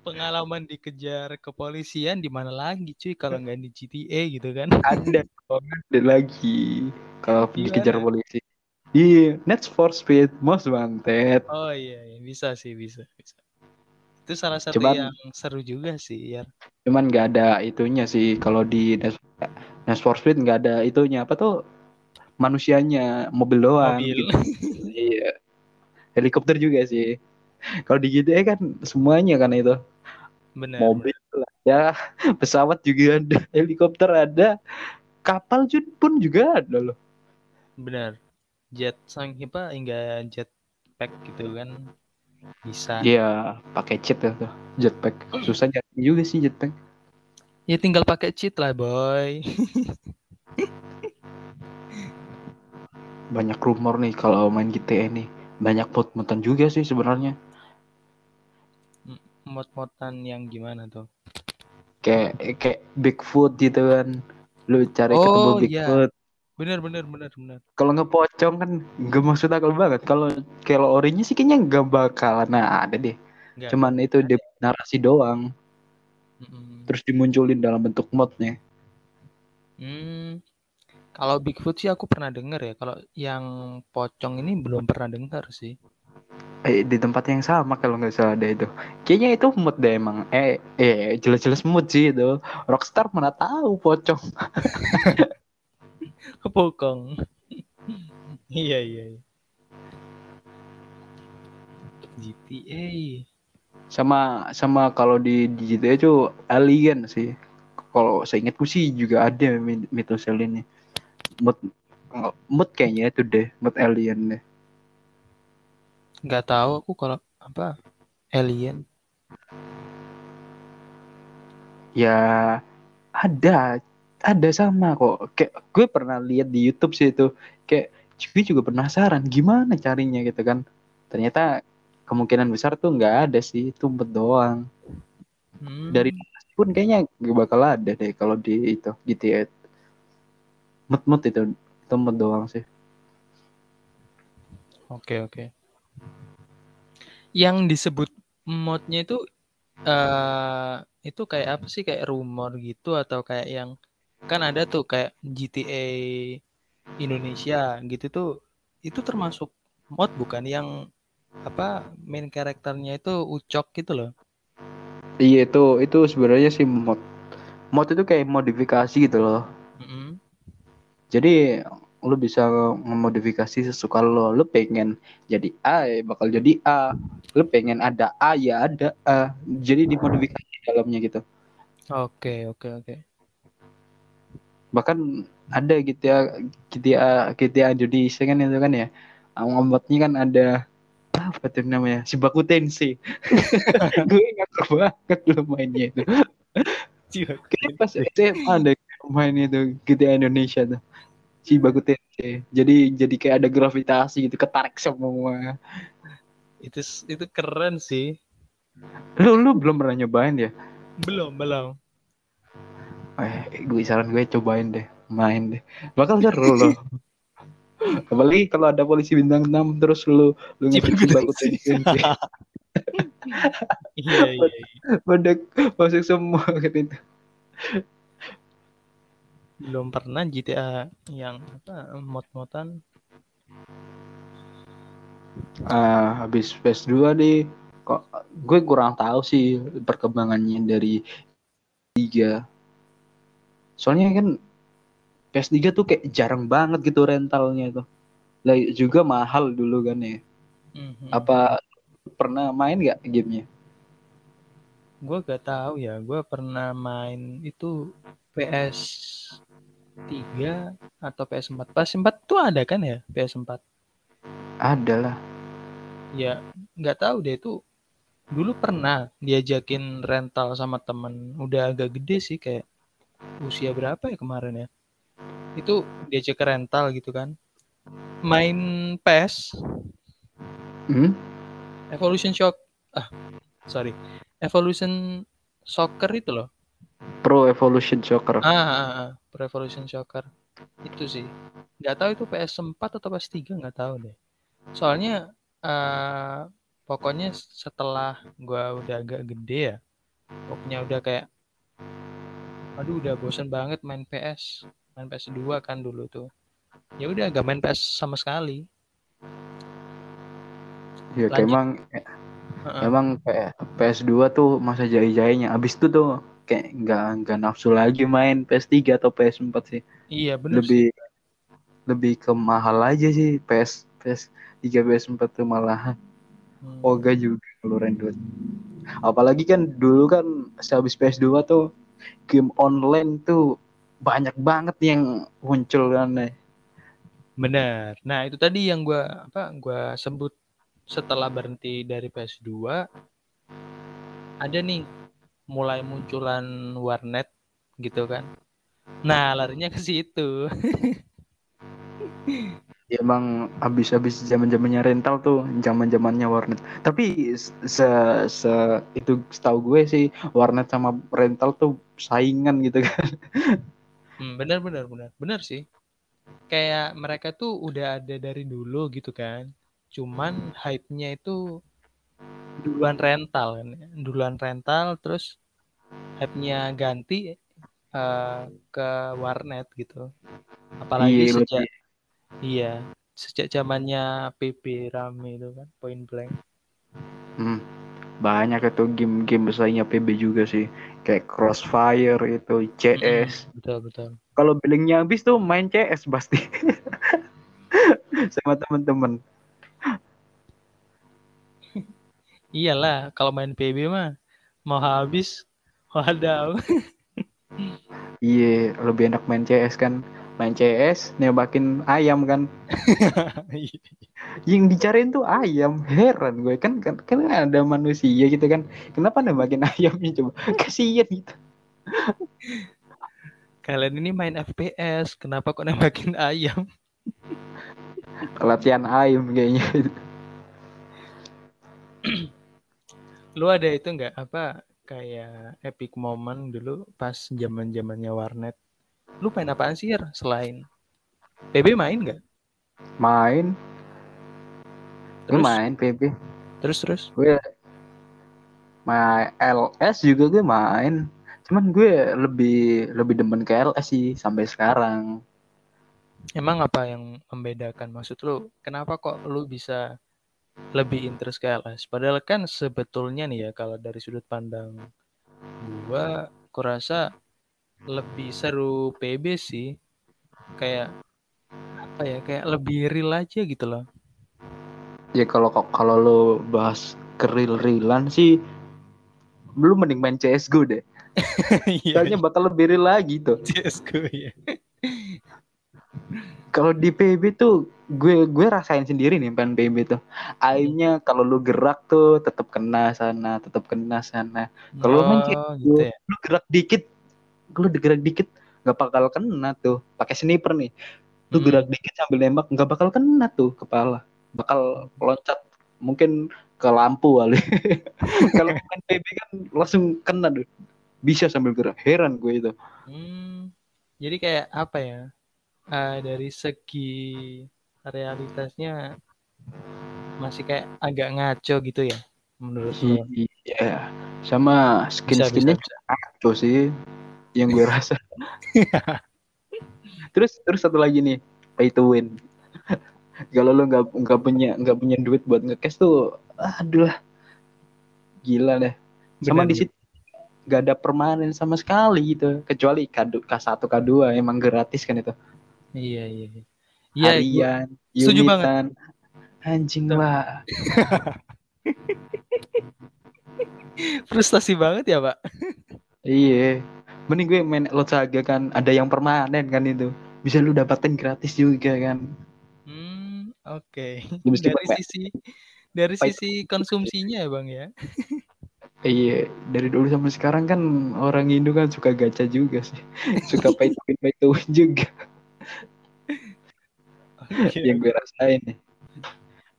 Pengalaman dikejar kepolisian di mana lagi cuy kalau nggak di GTA gitu kan ada ada lagi kalau dikejar polisi. Iya, Need for Speed Most Wanted. Oh iya, iya, bisa sih, bisa, bisa. Itu salah satu Cuman- yang seru juga sih, ya. Cuman nggak ada itunya sih kalau di Need Need for Speed nggak ada itunya apa tuh manusianya mobil doang. Mobil. gitu. iya. Helikopter juga sih. Kalau di GTA kan semuanya kan itu. Bener. mobil ada, pesawat juga ada, helikopter ada, kapal pun juga ada loh. Bener. Jet sang apa hingga jetpack gitu kan bisa. Iya, pakai cheat ya tuh, jetpack. Susah nyari juga sih jetpack. Ya tinggal pakai cheat lah, boy. Banyak rumor nih kalau main GTA nih. Banyak mod-modan juga sih sebenarnya. Mod-modan yang gimana tuh? Kayak kayak Bigfoot gitu kan. Lu cari ketemu Oh, iya. Bigfoot. Bener, bener, bener, bener. Kalau ngepocong kan gak masuk akal banget. Kalau kalau orinya sih kayaknya gak bakalan nah, ada deh. Nggak, Cuman itu di narasi doang. Mm-mm. Terus dimunculin dalam bentuk modnya. Hmm. Kalau Bigfoot sih aku pernah denger ya. Kalau yang pocong ini belum pernah denger sih. Eh, di tempat yang sama kalau nggak salah ada itu. Kayaknya itu mood deh emang. Eh, eh jelas-jelas mood sih itu. Rockstar mana tahu pocong. Kepokong. iya, iya, iya. GTA. Sama sama kalau di, di GTA itu alien sih. Kalau saya ingatku sih juga ada mit- mitos alien Mood mood kayaknya itu deh mood alien deh nggak tahu aku kalau apa alien. Ya ada ada sama kok. Kayak gue pernah lihat di YouTube sih itu. Kayak gue juga penasaran gimana carinya gitu kan. Ternyata kemungkinan besar tuh nggak ada sih itu doang. Hmm, dari pun kayaknya gak bakal ada deh kalau di itu GTA mood mood itu itu mood doang sih. Oke oke. Yang disebut modnya itu eh itu kayak apa sih kayak rumor gitu atau kayak yang kan ada tuh kayak GTA Indonesia gitu tuh itu termasuk mod bukan yang apa main karakternya itu Ucok gitu loh. iya itu itu sebenarnya sih mod mod itu kayak modifikasi gitu loh Mm-mm. jadi lu bisa memodifikasi sesuka lo. Lu pengen jadi A ya bakal jadi A. Lu pengen ada A ya ada A. Jadi dimodifikasi di dalamnya gitu. Oke oke oke. bahkan ada GTA GTA GTA Indonesia kan itu kan ya. Ngomotnya kan ada apa tuh namanya? Si Baku Tensei gue ingat banget lo mainnya itu. Kayaknya pas SMA ada main itu GTA Indonesia tuh si Baku Tensei jadi jadi kayak ada gravitasi gitu ketarik semua Itu itu keren sih. lu lu belum pernah nyobain ya Belum belum. eh gue saran gue cobain deh main deh bakal seru loh apalagi kalau ada polisi bintang 6 terus lu lu ngetik si Baku Tensei Iya iya. iya. pada masuk semua kan itu Belum pernah GTA yang apa mod-modan. ah habis PS2 deh. Kok gue kurang tahu sih perkembangannya dari 3 soalnya kan PS3 tuh kayak jarang banget gitu rentalnya tuh. Lah juga mahal dulu kan ya. Mhm. apa pernah main nggak gamenya? Gue gak tahu ya, gue pernah main itu PS 3 atau PS4. PS4 tuh ada kan ya PS4? ada lah Ya nggak tahu deh itu dulu pernah diajakin rental sama temen. Udah agak gede sih kayak usia berapa ya kemarin ya? Itu diajak ke rental gitu kan. Main PES, hmm? Evolution Shock, ah sorry, Evolution Soccer itu loh. Pro Evolution Soccer Ah, ah, ah, Pro Evolution Soccer. Itu sih. Nggak tahu itu PS4 atau PS3 nggak tahu deh. Soalnya eh pokoknya setelah gua udah agak gede ya, pokoknya udah kayak aduh udah bosen banget main PS. Main PS2 kan dulu tuh. Ya udah gak main PS sama sekali. ya lanjut. emang Heeh. emang kayak PS2 tuh masa jaya-jayanya abis itu tuh kayak nggak nggak nafsu lagi main PS3 atau PS4 sih Iya bener sih. lebih lebih ke mahal aja sih PS PS 3 PS4 tuh malah Hmm. Oga juga ngeluarin duit apalagi kan dulu kan sehabis PS2 tuh game online tuh banyak banget yang muncul kan eh. Bener. Nah, itu tadi yang gua apa gua sebut setelah berhenti dari PS2 ada nih mulai munculan warnet gitu kan. Nah, larinya ke situ. Ya, emang habis-habis zaman-zamannya rental tuh zaman-zamannya warnet tapi se, se itu setahu gue sih warnet sama rental tuh saingan gitu kan Hmm, bener bener bener. Bener sih. Kayak mereka tuh udah ada dari dulu gitu kan. Cuman hype-nya itu duluan rental kan. Duluan rental terus hype-nya ganti eh, ke warnet gitu. Apalagi Iya, sejak lebih- iya, sejak zamannya PB rame itu kan, point blank. Hmm, banyak itu game-game pesaingnya PB juga sih kayak Crossfire itu CS Betul betul. kalau billingnya habis tuh main CS pasti sama teman-teman Iyalah, kalau main PB mah mau habis, wadaw. iya lebih enak main CS kan. Main CS nembakin ayam kan. Yang dicariin tuh ayam heran gue. Kan kan, kan ada manusia gitu kan. Kenapa nembakin ayamnya coba? Kasihan gitu. Kalian ini main FPS, kenapa kok nembakin ayam? latihan ayam kayaknya Lu ada itu nggak apa kayak epic moment dulu pas zaman zamannya warnet? Lu main apaan sih Yar, selain PB main nggak? main Terus? main PB Terus terus? gue main LS juga gue main cuman gue lebih lebih demen ke LS sih sampai sekarang Emang apa yang membedakan? Maksud lu, kenapa kok lu bisa lebih interest ke LS? Padahal kan sebetulnya nih ya, kalau dari sudut pandang gua, kurasa lebih seru PB sih. Kayak apa ya? Kayak lebih real aja gitu loh. ya kalau kalau lo bahas ke real-realan sih belum mending main CSGO deh Iya, soalnya bakal lebih real lagi tuh CS:GO ya. Kalau di PB tuh gue gue rasain sendiri nih main PB tuh. Aimnya kalau lu gerak tuh tetap kena sana tetap kena sana. Kalau main oh, gitu ya. lu gerak dikit lu gerak dikit nggak bakal kena tuh. Pakai sniper nih. Lu Hmm. gerak dikit sambil nembak nggak bakal kena tuh kepala. Bakal loncat mungkin ke lampu kali. Kalau main PB kan langsung kena tuh bisa sambil gerak. Heran gue itu. Hmm, jadi kayak apa ya? Eh, dari segi realitasnya masih kayak agak ngaco gitu ya menurut iya sama skin skinnya ngaco sih yang gue rasa. Terus terus satu lagi nih pay to win. Kalau lo nggak nggak punya nggak punya duit buat ngecash tuh aduh lah. Gila deh. Sama Benar, di situ nggak ada permanen sama sekali gitu kecuali K2, K1 K2 emang gratis kan itu Iya iya. iya. Iya, harian setuju banget. anjing lah frustasi banget ya, Pak. iya mending gue main Lot Saga kan ada yang permanen kan itu bisa lu dapatin gratis juga kan Hmm, oke. Lu mesti Dari sisi dari sisi konsumsinya ya, Bang ya. Iya, dari dulu sampai sekarang kan orang Indo kan suka gacha juga sih. Suka pay to win, pay to win juga. Yang gue rasain nih.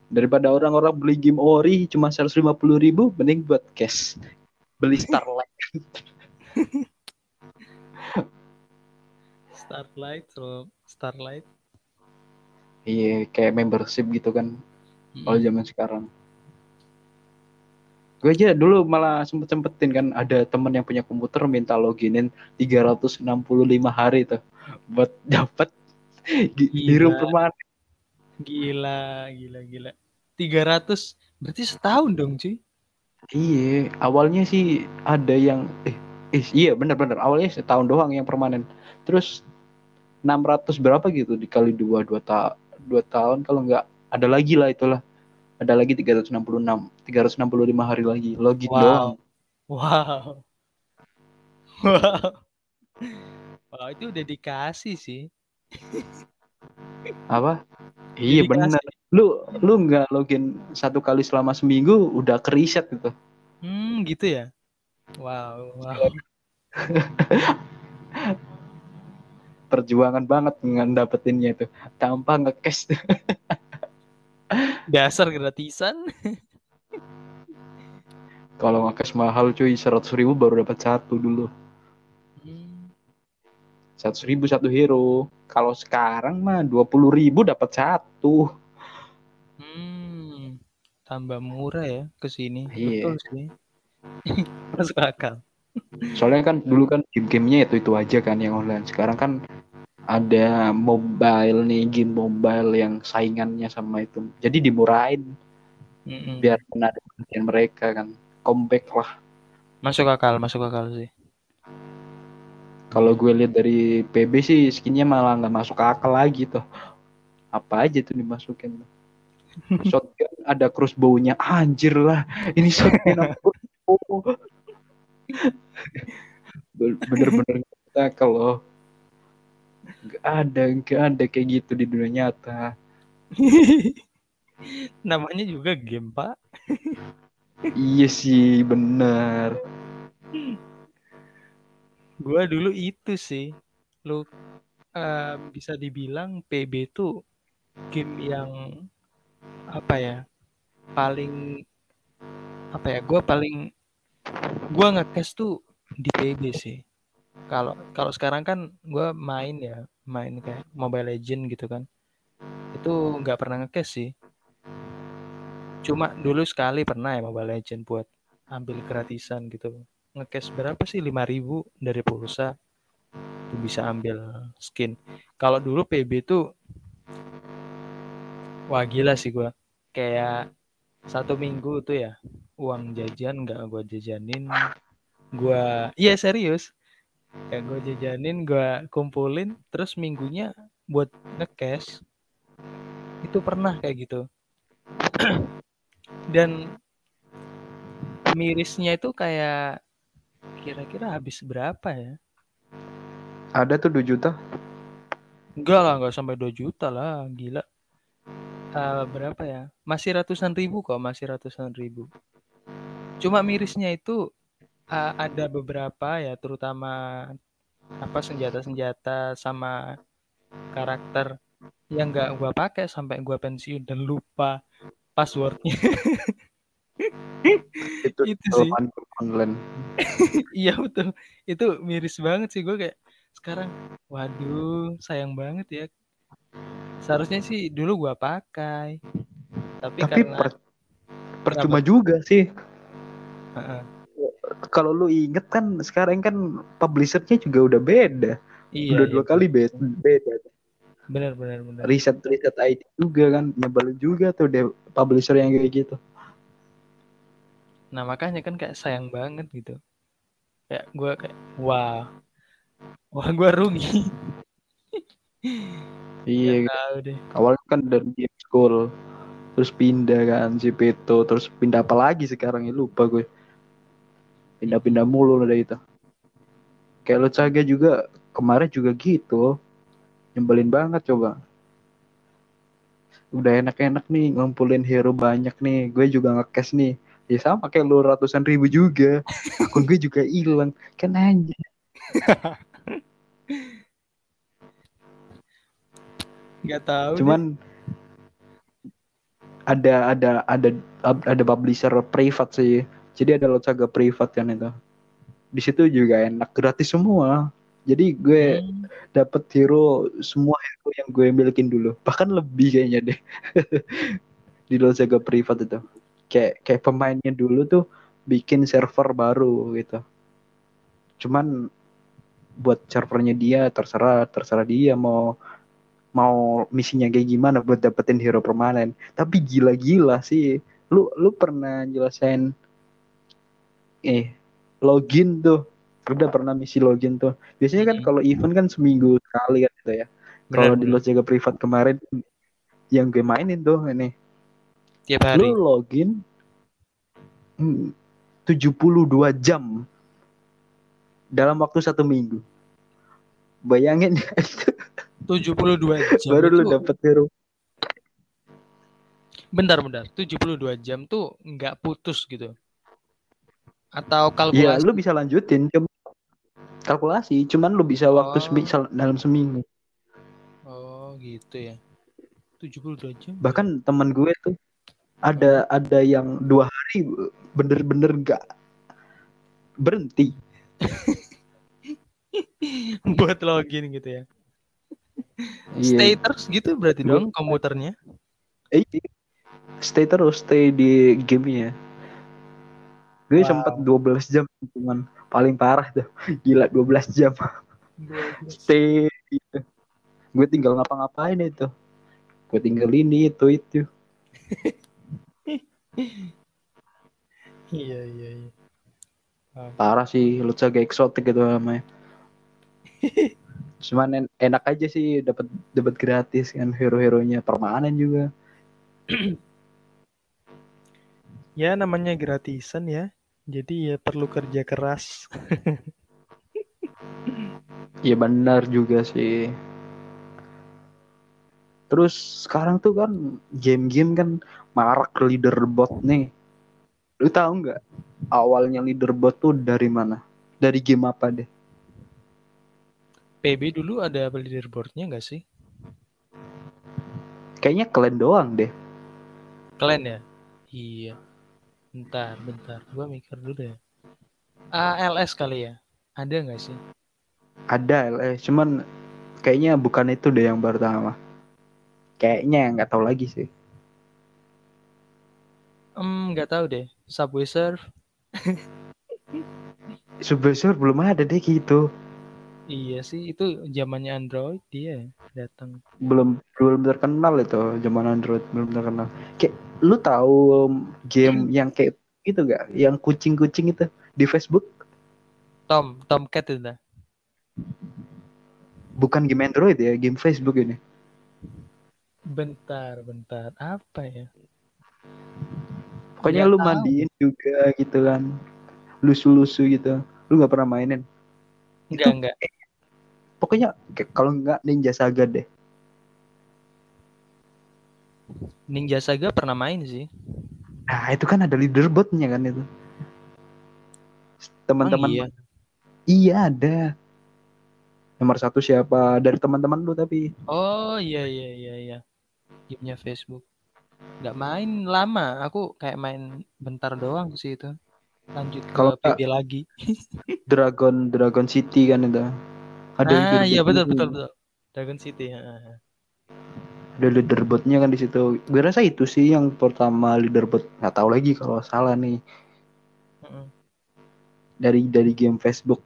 Daripada orang-orang beli game ori cuma 150 ribu, mending buat cash. Beli Starlight. Starlight, so Starlight. iya, kayak membership gitu kan. Kalau Mm. zaman sekarang. Gue aja dulu malah sempet-sempetin kan ada temen yang punya komputer minta loginin 365 hari tuh buat dapat Gila. hero permanen. Gila, gila, gila. 300 berarti setahun dong, cuy. Iya, awalnya sih ada yang eh, eh iya benar-benar awalnya setahun doang yang permanen. Terus 600 berapa gitu dikali dua dua ta dua tahun kalau nggak ada lagi lah itulah. Ada lagi 366, 365 hari lagi login Wow. doang. Wow. Wow. Wow, itu udah dikasih sih. Apa? Iya benar. Lu lu nggak login satu kali selama seminggu udah ke reset gitu. Hmm, gitu ya. Wow, wow. Perjuangan banget dapetinnya itu tanpa nge-cash. Dasar gratisan. Kalau nge-cash mahal cuy 100 ribu baru dapat satu dulu. Seratus ribu satu hero kalau sekarang mah dua puluh ribu dapat satu hmm, tambah murah ya ke sini. Iya. Betul sih. Masuk akal. soalnya kan dulu kan game-gamenya itu itu aja kan yang online sekarang kan ada mobile nih game mobile yang saingannya sama itu jadi dimurahin Mm-mm. biar menarik perhatian mereka kan comeback lah Masuk akal, masuk akal sih. Kalau gue lihat dari PB sih skinnya malah nggak masuk akal lagi tuh apa aja tuh dimasukin shotgun ada crossbow-nya anjir lah ini shotgun bener-bener kita kalau Gak ada, gak ada kayak gitu di dunia nyata. Namanya juga game, Pak. iya sih, bener. Gua dulu itu sih. Lu uh, bisa dibilang PB itu game yang apa ya? Paling apa ya? Gua paling gua ngekes tuh di PB sih. Kalau kalau sekarang kan gua main ya, main kayak Mobile Legend gitu kan. Itu nggak pernah ngekes sih. Cuma dulu sekali pernah ya Mobile Legend buat ambil gratisan gitu. Ngekes berapa sih? 5000 dari pulsa. Itu bisa ambil skin. Kalau dulu PB tuh wah gila sih gua. Kayak satu minggu tuh ya uang jajan nggak gua jajanin gua iya serius kayak gue jajanin gue kumpulin terus minggunya buat ngekes itu pernah kayak gitu dan mirisnya itu kayak kira-kira habis berapa ya? Ada tuh 2 juta. Enggak lah enggak sampai 2 juta lah gila. Uh, berapa ya? Masih ratusan ribu kok masih ratusan ribu. Cuma mirisnya itu uh, ada beberapa ya terutama apa senjata-senjata sama karakter yang nggak gua pakai sampai gua pensiun dan lupa passwordnya itu, itu sih online iya betul itu miris banget sih gue kayak sekarang waduh sayang banget ya seharusnya sih dulu gua pakai tapi, tapi karena per, percuma juga sih uh -uh kalau lu inget kan sekarang kan publishernya juga udah beda. Iya, udah iya, dua kali beda. beda. Bener bener. Riset riset ID juga kan nyebelin juga tuh deh publisher yang kayak gitu. Nah makanya kan kayak sayang banget gitu. Kayak gue kayak wah wah gue rugi. iya. Tahu deh. Awalnya kan dari game school terus pindah kan si Peto terus pindah apa lagi sekarang ya lupa gue pindah-pindah mulu udah itu kayak lo caga juga kemarin juga gitu nyebelin banget coba udah enak-enak nih ngumpulin hero banyak nih gue juga ngekes nih ya sama kayak lu ratusan ribu juga. Akun gue juga hilang. Kan aja nggak tahu cuman deh. ada ada ada ada publisher privat sih. Jadi ada Lotsaga privat kan itu. Di situ juga enak gratis semua. Jadi gue hmm. dapet hero semua hero yang gue milikin dulu. Bahkan lebih kayaknya deh. Di Lotsaga privat itu kayak kayak pemainnya dulu tuh bikin server baru gitu. Cuman buat servernya dia terserah terserah dia mau mau misinya kayak gimana buat dapetin hero permanen. Tapi gila-gila sih. Lu lu pernah jelasin eh login tuh. Udah pernah misi login tuh. Biasanya kan hmm. kalau event kan seminggu sekali kan gitu ya. Kalau di Los Jaga privat kemarin yang gue mainin tuh ini tiap hari lu login hmm, 72 jam dalam waktu satu minggu bayangin ya itu 72 jam baru lu dapet hero bentar bentar 72 jam tuh nggak putus gitu atau kalkulasi? Iya, lu bisa lanjutin. Cuma kalkulasi, cuman lu bisa waktu oh. semi dalam seminggu. Oh, gitu ya. 72 jam. Bahkan teman gue tuh ada ada yang dua hari bener-bener gak berhenti. Buat login gitu ya. Iya. Stay terus gitu berarti dong komputernya. Eh, stay terus, stay di gamenya gue wow. sempat 12 jam cuman paling parah tuh gila 12 jam stay gitu. gue tinggal ngapa-ngapain itu gue tinggal ini itu itu iya iya iya. Parah sih lu gak eksotik gitu namanya cuman en enak aja sih dapat dapat gratis kan hero-heronya. Permanen juga. Ya namanya gratisan ya. Jadi ya perlu kerja keras. Iya benar juga sih. Terus sekarang tuh kan game-game kan marak leaderboard nih. Lu tahu nggak awalnya leaderboard tuh dari mana? Dari game apa deh? PB dulu ada leaderboardnya nggak sih? Kayaknya kalian doang deh. Kalian ya? Iya. Bentar, bentar. Gua mikir dulu deh. ALS kali ya? Ada nggak sih? Ada LS, cuman kayaknya bukan itu deh yang pertama. Kayaknya nggak tahu lagi sih. Hmm, nggak tahu deh. Subway Surf. Subway Surf belum ada deh gitu. Iya sih, itu zamannya Android dia datang. Belum belum terkenal itu zaman Android belum terkenal. Kayak lu tahu game yang kayak itu gak? Yang kucing-kucing itu di Facebook? Tom, Tomcat itu dah. Bukan game Android ya, game Facebook ini. Bentar, bentar. Apa ya? Pokoknya Nggak lu tahu. mandiin juga gitu kan. Lusu-lusu gitu. Lu nggak pernah mainin. Enggak, Itu enggak. pokoknya kalau nggak Ninja Saga deh. Ninja Saga pernah main sih. Nah, itu kan ada leaderboardnya kan itu. Teman-teman Emang iya. iya ada. Nomor satu siapa dari teman-teman lu tapi Oh iya iya iya iya. Gamenya Facebook. Nggak main lama. Aku kayak main bentar doang sih itu. Lanjut ke Kalau PB lagi. Dragon Dragon City kan itu. Ada ah iya betul betul betul. Dragon City. ha. Ada leaderboardnya kan di situ. Gue rasa itu sih yang pertama leaderboard. Nggak tahu lagi kalau salah nih dari dari game Facebook.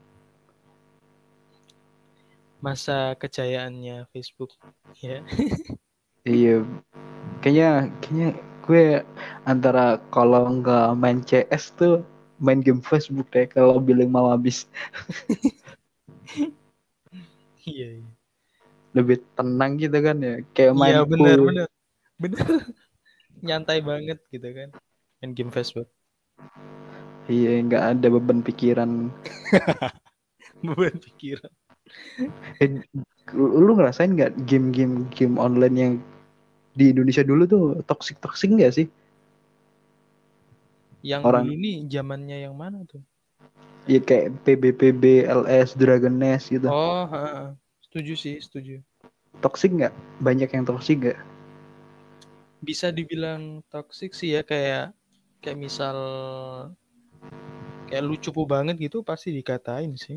Masa kejayaannya Facebook. Ya. Iya. Kayaknya kayaknya gue antara kalau nggak main CS tuh main game Facebook deh kalau bilang mau habis Iya iya. lebih tenang gitu kan ya kayak main Iya benar benar. Benar. Nyantai banget gitu kan. Main game Facebook. iya nggak ada beban pikiran Beban pikiran. eh, lu, lu ngerasain nggak game-game game online yang di Indonesia dulu tuh toxic toxic nggak sih Yang Orang- nih zamannya yang mana tuh? ya kayak PBPB LS Dragon Nest gitu Oh, ha, ha. setuju sih, setuju. toxic nggak banyak yang toxic nggak Bisa dibilang toxic sih ya kayak kayak misal kayak lu cupu banget gitu pasti dikatain sih.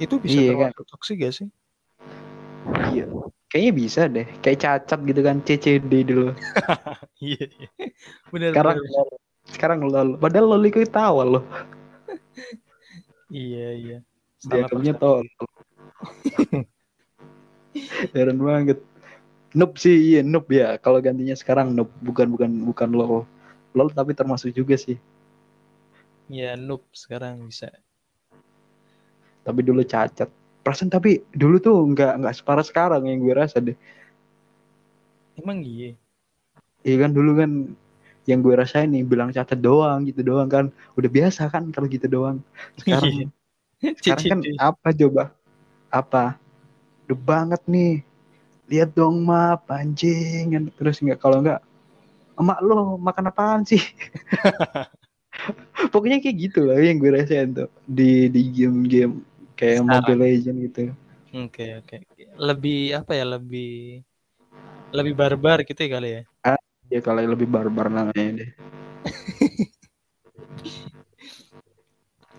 Itu bisa Iya, kan? toxic gak sih? Iya kayaknya bisa deh kayak cacat gitu kan CCD dulu Iya, iya. Benar sekarang benar. lol. sekarang lol padahal lol itu tawa loh Iya, iya. Persepsi. tol heran banget noob sih iya noob ya kalau gantinya sekarang noob bukan bukan bukan lol lol tapi termasuk juga sih Iya, noob sekarang bisa. tapi dulu cacat perasaan tapi dulu tuh nggak nggak separah sekarang yang gue rasa deh. Emang iya. iya kan dulu kan yang gue rasain nih bilang cacat doang gitu doang kan. Udah biasa kan kalau gitu doang. Sekarang sekarang kan apa coba? Apa? Udah banget nih. Lihat dong map anjing kan. Terus nggak kalau nggak emak lo makan apaan sih? Pokoknya kayak gitu lah yang gue rasain tuh di di game-game kayak Sekarang. Mobile Legend gitu Oke, oke. Lebih apa ya? Lebih lebih barbar gitu ya kali ya. ya kalau lebih barbar namanya deh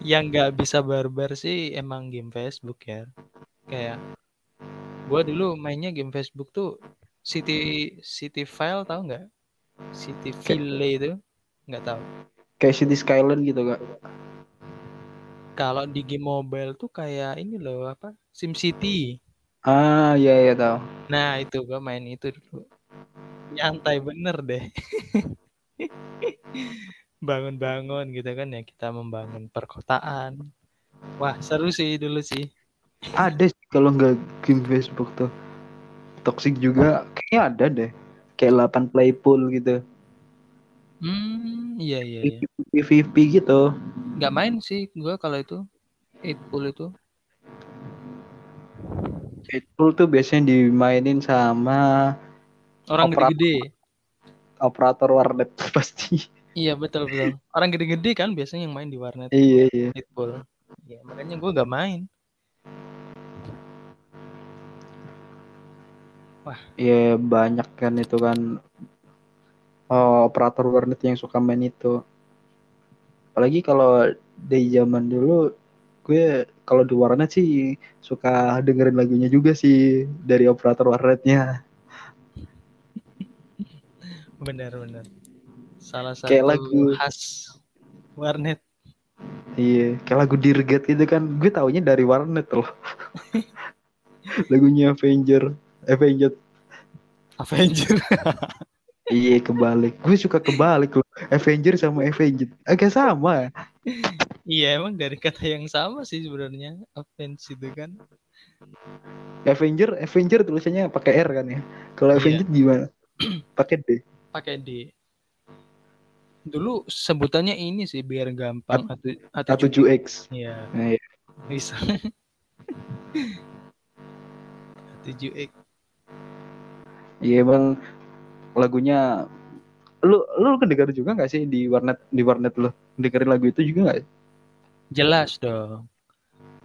Yang nggak bisa barbar sih emang game Facebook ya. Kayak gua dulu mainnya game Facebook tuh City City File tahu nggak? City File itu nggak tahu. kayak City Skyline gitu kak Kalau di game mobile tuh kayak ini loh apa? SimCity. ah iya iya tahu Nah, itu gua main itu dulu. Nyantai bener deh. Bangun-bangun gitu kan ya kita membangun perkotaan. Wah, seru sih dulu sih. ada sih kalau nggak game Facebook tuh toxic juga kayaknya ada deh kayak 8 play pool gitu Hmm, iya iya iya. PVP gitu Nggak main sih gua kalau itu. Eight pool itu. Pitbull tuh biasanya dimainin sama Orang gede-gede. operator warnet pasti. Iya betul betul. Orang gede-gede kan biasanya yang main di warnet. iya iya. Pitbull. Ya, makanya gue gak main. Iya banyak kan itu kan oh, operator warnet yang suka main itu. Apalagi kalau di zaman dulu gue kalau di warnet sih suka dengerin lagunya juga sih dari operator warnetnya. Benar-benar. Salah satu Kayak lagu- khas warnet. Iya, kayak lagu Dirgat gitu kan. Gue taunya dari warnet loh. Lagunya Avenger, Avenger. Avenger. Iya, kebalik. Gue suka kebalik loh. Avenger sama Avenger. Agak sama. iya emang dari kata yang sama sih sebenarnya. Avenge itu kan. Avenger, Avenger tulisannya pakai R kan ya. Kalau Iya. Avenger gimana? Pakai D. Pakai D. Dulu sebutannya ini sih biar gampang atau Atau 7X. Iya, Nah, iya. bisa. 7X. Iya emang lagunya lu lu kedengar juga nggak sih di warnet di warnet lu dengerin lagu itu juga nggak? Jelas dong.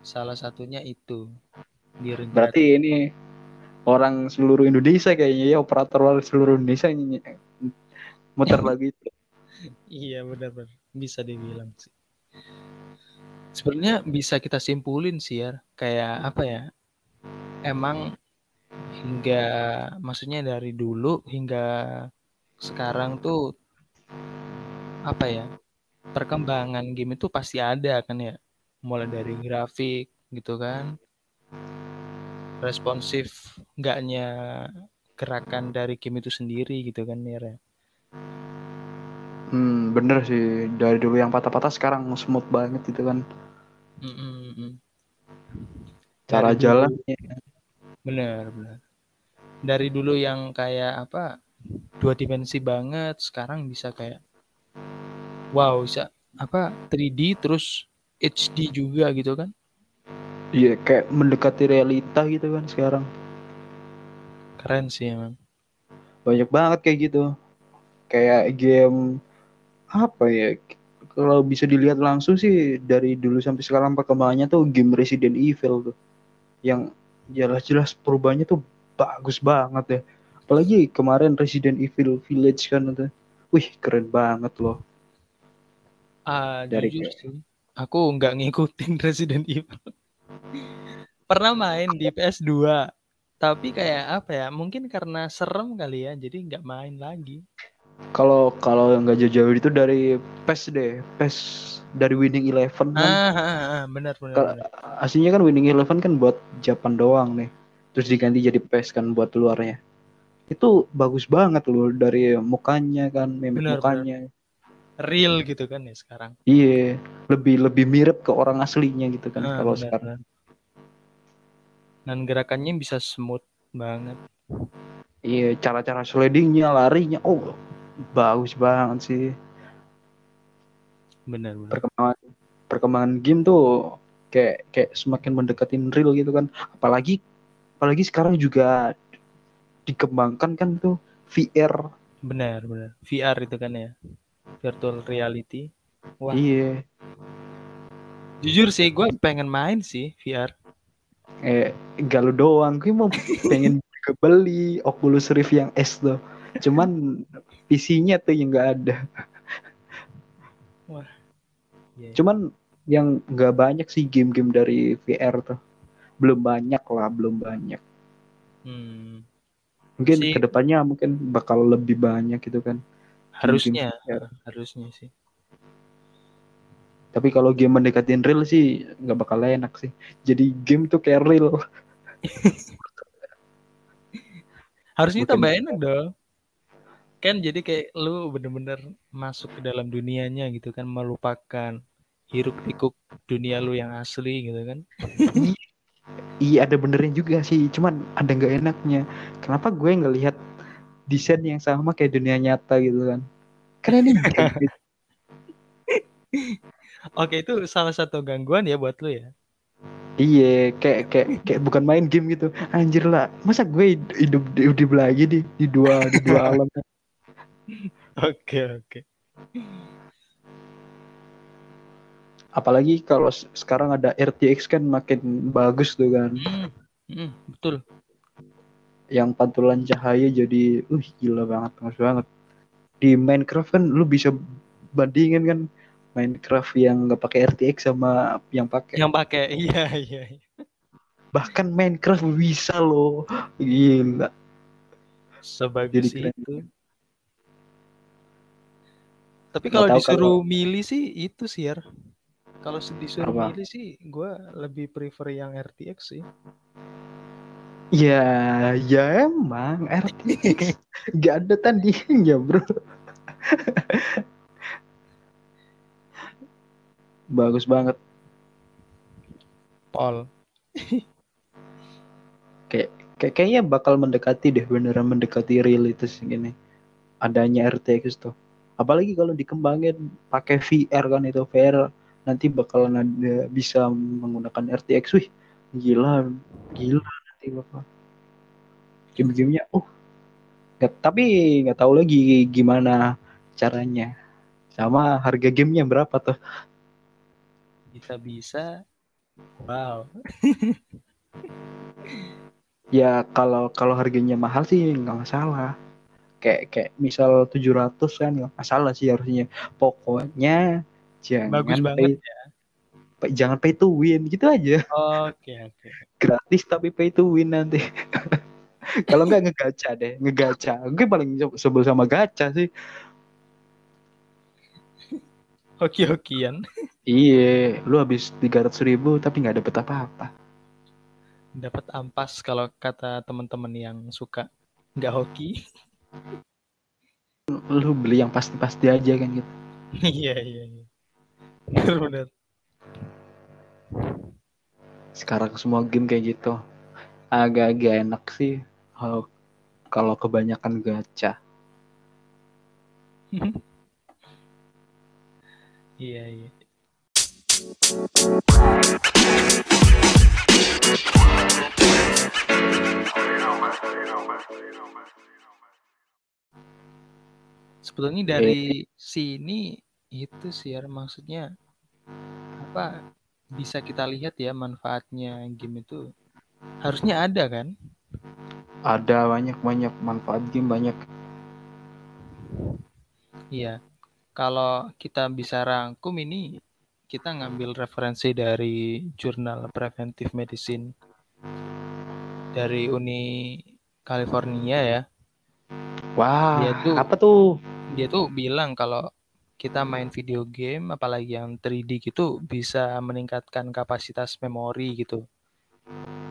Salah satunya itu. Biar Berarti ini orang seluruh Indonesia kayaknya ya operator warnet seluruh Indonesia muter lagu itu. Iya benar-benar bisa dibilang sih. Sebenarnya bisa kita simpulin sih ya, kayak apa ya? Emang hingga maksudnya dari dulu hingga sekarang tuh apa ya? Perkembangan game itu pasti ada kan ya. Mulai dari grafik gitu kan. Responsif enggaknya gerakan dari game itu sendiri gitu kan ya. Hmm, bener sih dari dulu yang patah-patah sekarang smooth banget itu kan Mm, mm, cara dulu- jalannya. Bener, bener. Dari dulu yang kayak apa dua dimensi banget, sekarang bisa kayak wow, bisa apa 3D terus HD juga gitu kan? Iya kayak mendekati realita gitu kan sekarang. Keren sih emang. Banyak banget kayak gitu. Kayak game apa ya? Kalau bisa dilihat langsung sih dari dulu sampai sekarang perkembangannya tuh game Resident Evil tuh. Yang jelas-jelas perubahannya tuh bagus banget ya. Apalagi kemarin Resident Evil Village kan itu. Wih, keren banget loh. Ah, Dari jujur sih, aku nggak ngikutin Resident Evil. Pernah main di PS2, tapi kayak apa ya? Mungkin karena serem kali ya, jadi nggak main lagi. Kalau kalau nggak jauh-jauh itu dari PES deh, PES dari Winning Eleven kan. Ah, ah, ah, benar benar. Aslinya kan Winning Eleven kan buat Japan doang nih. Terus diganti jadi PES kan buat luarnya. Itu bagus banget loh dari mukanya kan, mimik Benar, mukanya. Real gitu kan ya sekarang. Iya, lebih lebih mirip ke orang aslinya gitu kan Ah, kalau sekarang. benar. Dan gerakannya bisa smooth banget. Iya, cara-cara slidingnya, larinya, oh bagus banget sih. Benar benar. Perkembangan perkembangan game tuh kayak kayak semakin mendekatin real gitu kan. Apalagi apalagi sekarang juga dikembangkan kan tuh VR. Benar benar. VR itu kan ya. Virtual reality. Wah, Iya. jujur sih gue pengen main sih VR. eh gak lu doang gue mau pengen beli Oculus Rift yang S tuh cuman PC-nya tuh yang nggak ada Iya. cuman yang nggak banyak sih game-game dari VR tuh belum banyak lah belum banyak Hmm, mungkin Si- ke depannya mungkin bakal lebih banyak gitu kan harusnya VR. harusnya sih. tapi kalau game mendekatin real sih nggak bakal enak sih jadi game tuh kayak real Harusnya Mungkin- tambah enak dong. Kan jadi kayak lu bener-bener masuk ke dalam dunianya gitu kan melupakan hiruk pikuk dunia lu yang asli gitu kan. iya ada benernya juga sih cuman ada nggak enaknya kenapa gue ngelihat desain yang sama kayak dunia nyata gitu kan karena ini gitu. Oke itu salah satu gangguan ya buat lu ya. Iya, kayak kayak kayak bukan main game gitu. Anjir lah, masa gue hidup hidup, hidup lagi di di dua di dua alam. Oke, oke. Apalagi kalau sekarang ada RTX kan makin bagus tuh kan. Hmm, hmm, betul. Yang pantulan cahaya jadi, uh gila banget, bagus banget. Di Minecraft kan lu bisa bandingin kan Minecraft yang nggak pakai RTX sama yang pakai. Yang pakai, iya, iya. iya. Bahkan Minecraft bisa loh, gila. Sebagus Jadi keren. itu. Tapi kalau disuruh milih sih itu sih ya. Kalau disuruh Apa? milih sih, gue lebih prefer yang RTX sih. Ya, ya emang RTX nggak ada tandingnya bro. Bagus banget. Paul. Kayak kayak kayaknya bakal mendekati deh beneran mendekati realitas gini. Adanya RTX tuh. Apalagi kalau dikembangin pakai VR kan itu VR nanti bakalan ada bisa menggunakan RTX. Wih, gila, gila nanti bakal. Game-gamenya, uh, nggak, tapi nggak tahu lagi gimana caranya. Sama harga gamenya berapa tuh? Bisa-bisa. Wow. Ya kalau kalau harganya mahal sih nggak masalah. Kayak kayak misal 700 kan nggak masalah sih harusnya. Pokoknya jangan Bagus pay, banget pay- jangan pay to win gitu aja. Oke, oke. Gratis tapi pay to win nanti. kalau nggak ngegacha deh, ngegacha. Gue paling sebel sama gacha sih. Hoki-hokian. Iya, lu habis 300 ribu tapi nggak dapet apa-apa. Dapat ampas kalau kata teman-teman yang suka nggak hoki. Lu beli yang pasti-pasti aja kan gitu. Iya, iya, iya. Benar-benar. Sekarang semua game kayak gitu. Agak-agak enak sih kalau kalau kebanyakan gacha. Iya, iya. Sebetulnya dari sini itu sih ya maksudnya apa bisa kita lihat ya manfaatnya game itu harusnya ada kan? Ada banyak-banyak manfaat game banyak. Iya. Kalau kita bisa rangkum ini kita ngambil referensi dari jurnal Preventive Medicine dari Uni California ya. Wah, Dia tuh- apa tuh? Dia tuh bilang kalau kita main video game apalagi yang 3D gitu bisa meningkatkan kapasitas memori gitu.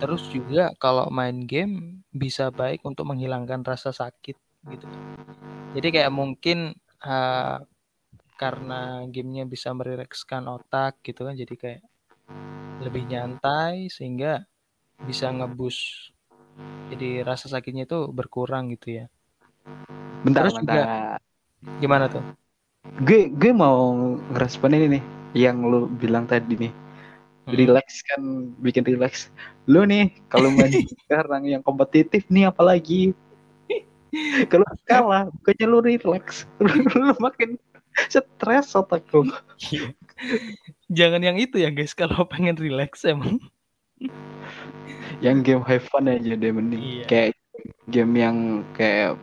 Terus juga kalau main game bisa baik untuk menghilangkan rasa sakit gitu. Jadi kayak mungkin eh, karena gamenya bisa merilekskan otak gitu kan jadi kayak lebih nyantai sehingga bisa ngebus jadi rasa sakitnya itu berkurang gitu ya Bentar, Terus juga- bentar. gimana tuh Gue gue mau ngerespon ini nih yang lu bilang tadi nih. Hmm. Relax kan bikin relax. Lu nih kalau main sekarang yang kompetitif nih apalagi kalau kalah bukannya lu relax lu makin stres otak lu Iya. jangan yang itu ya guys kalau pengen relax emang yang game have fun aja deh mending Iya. kayak game yang kayak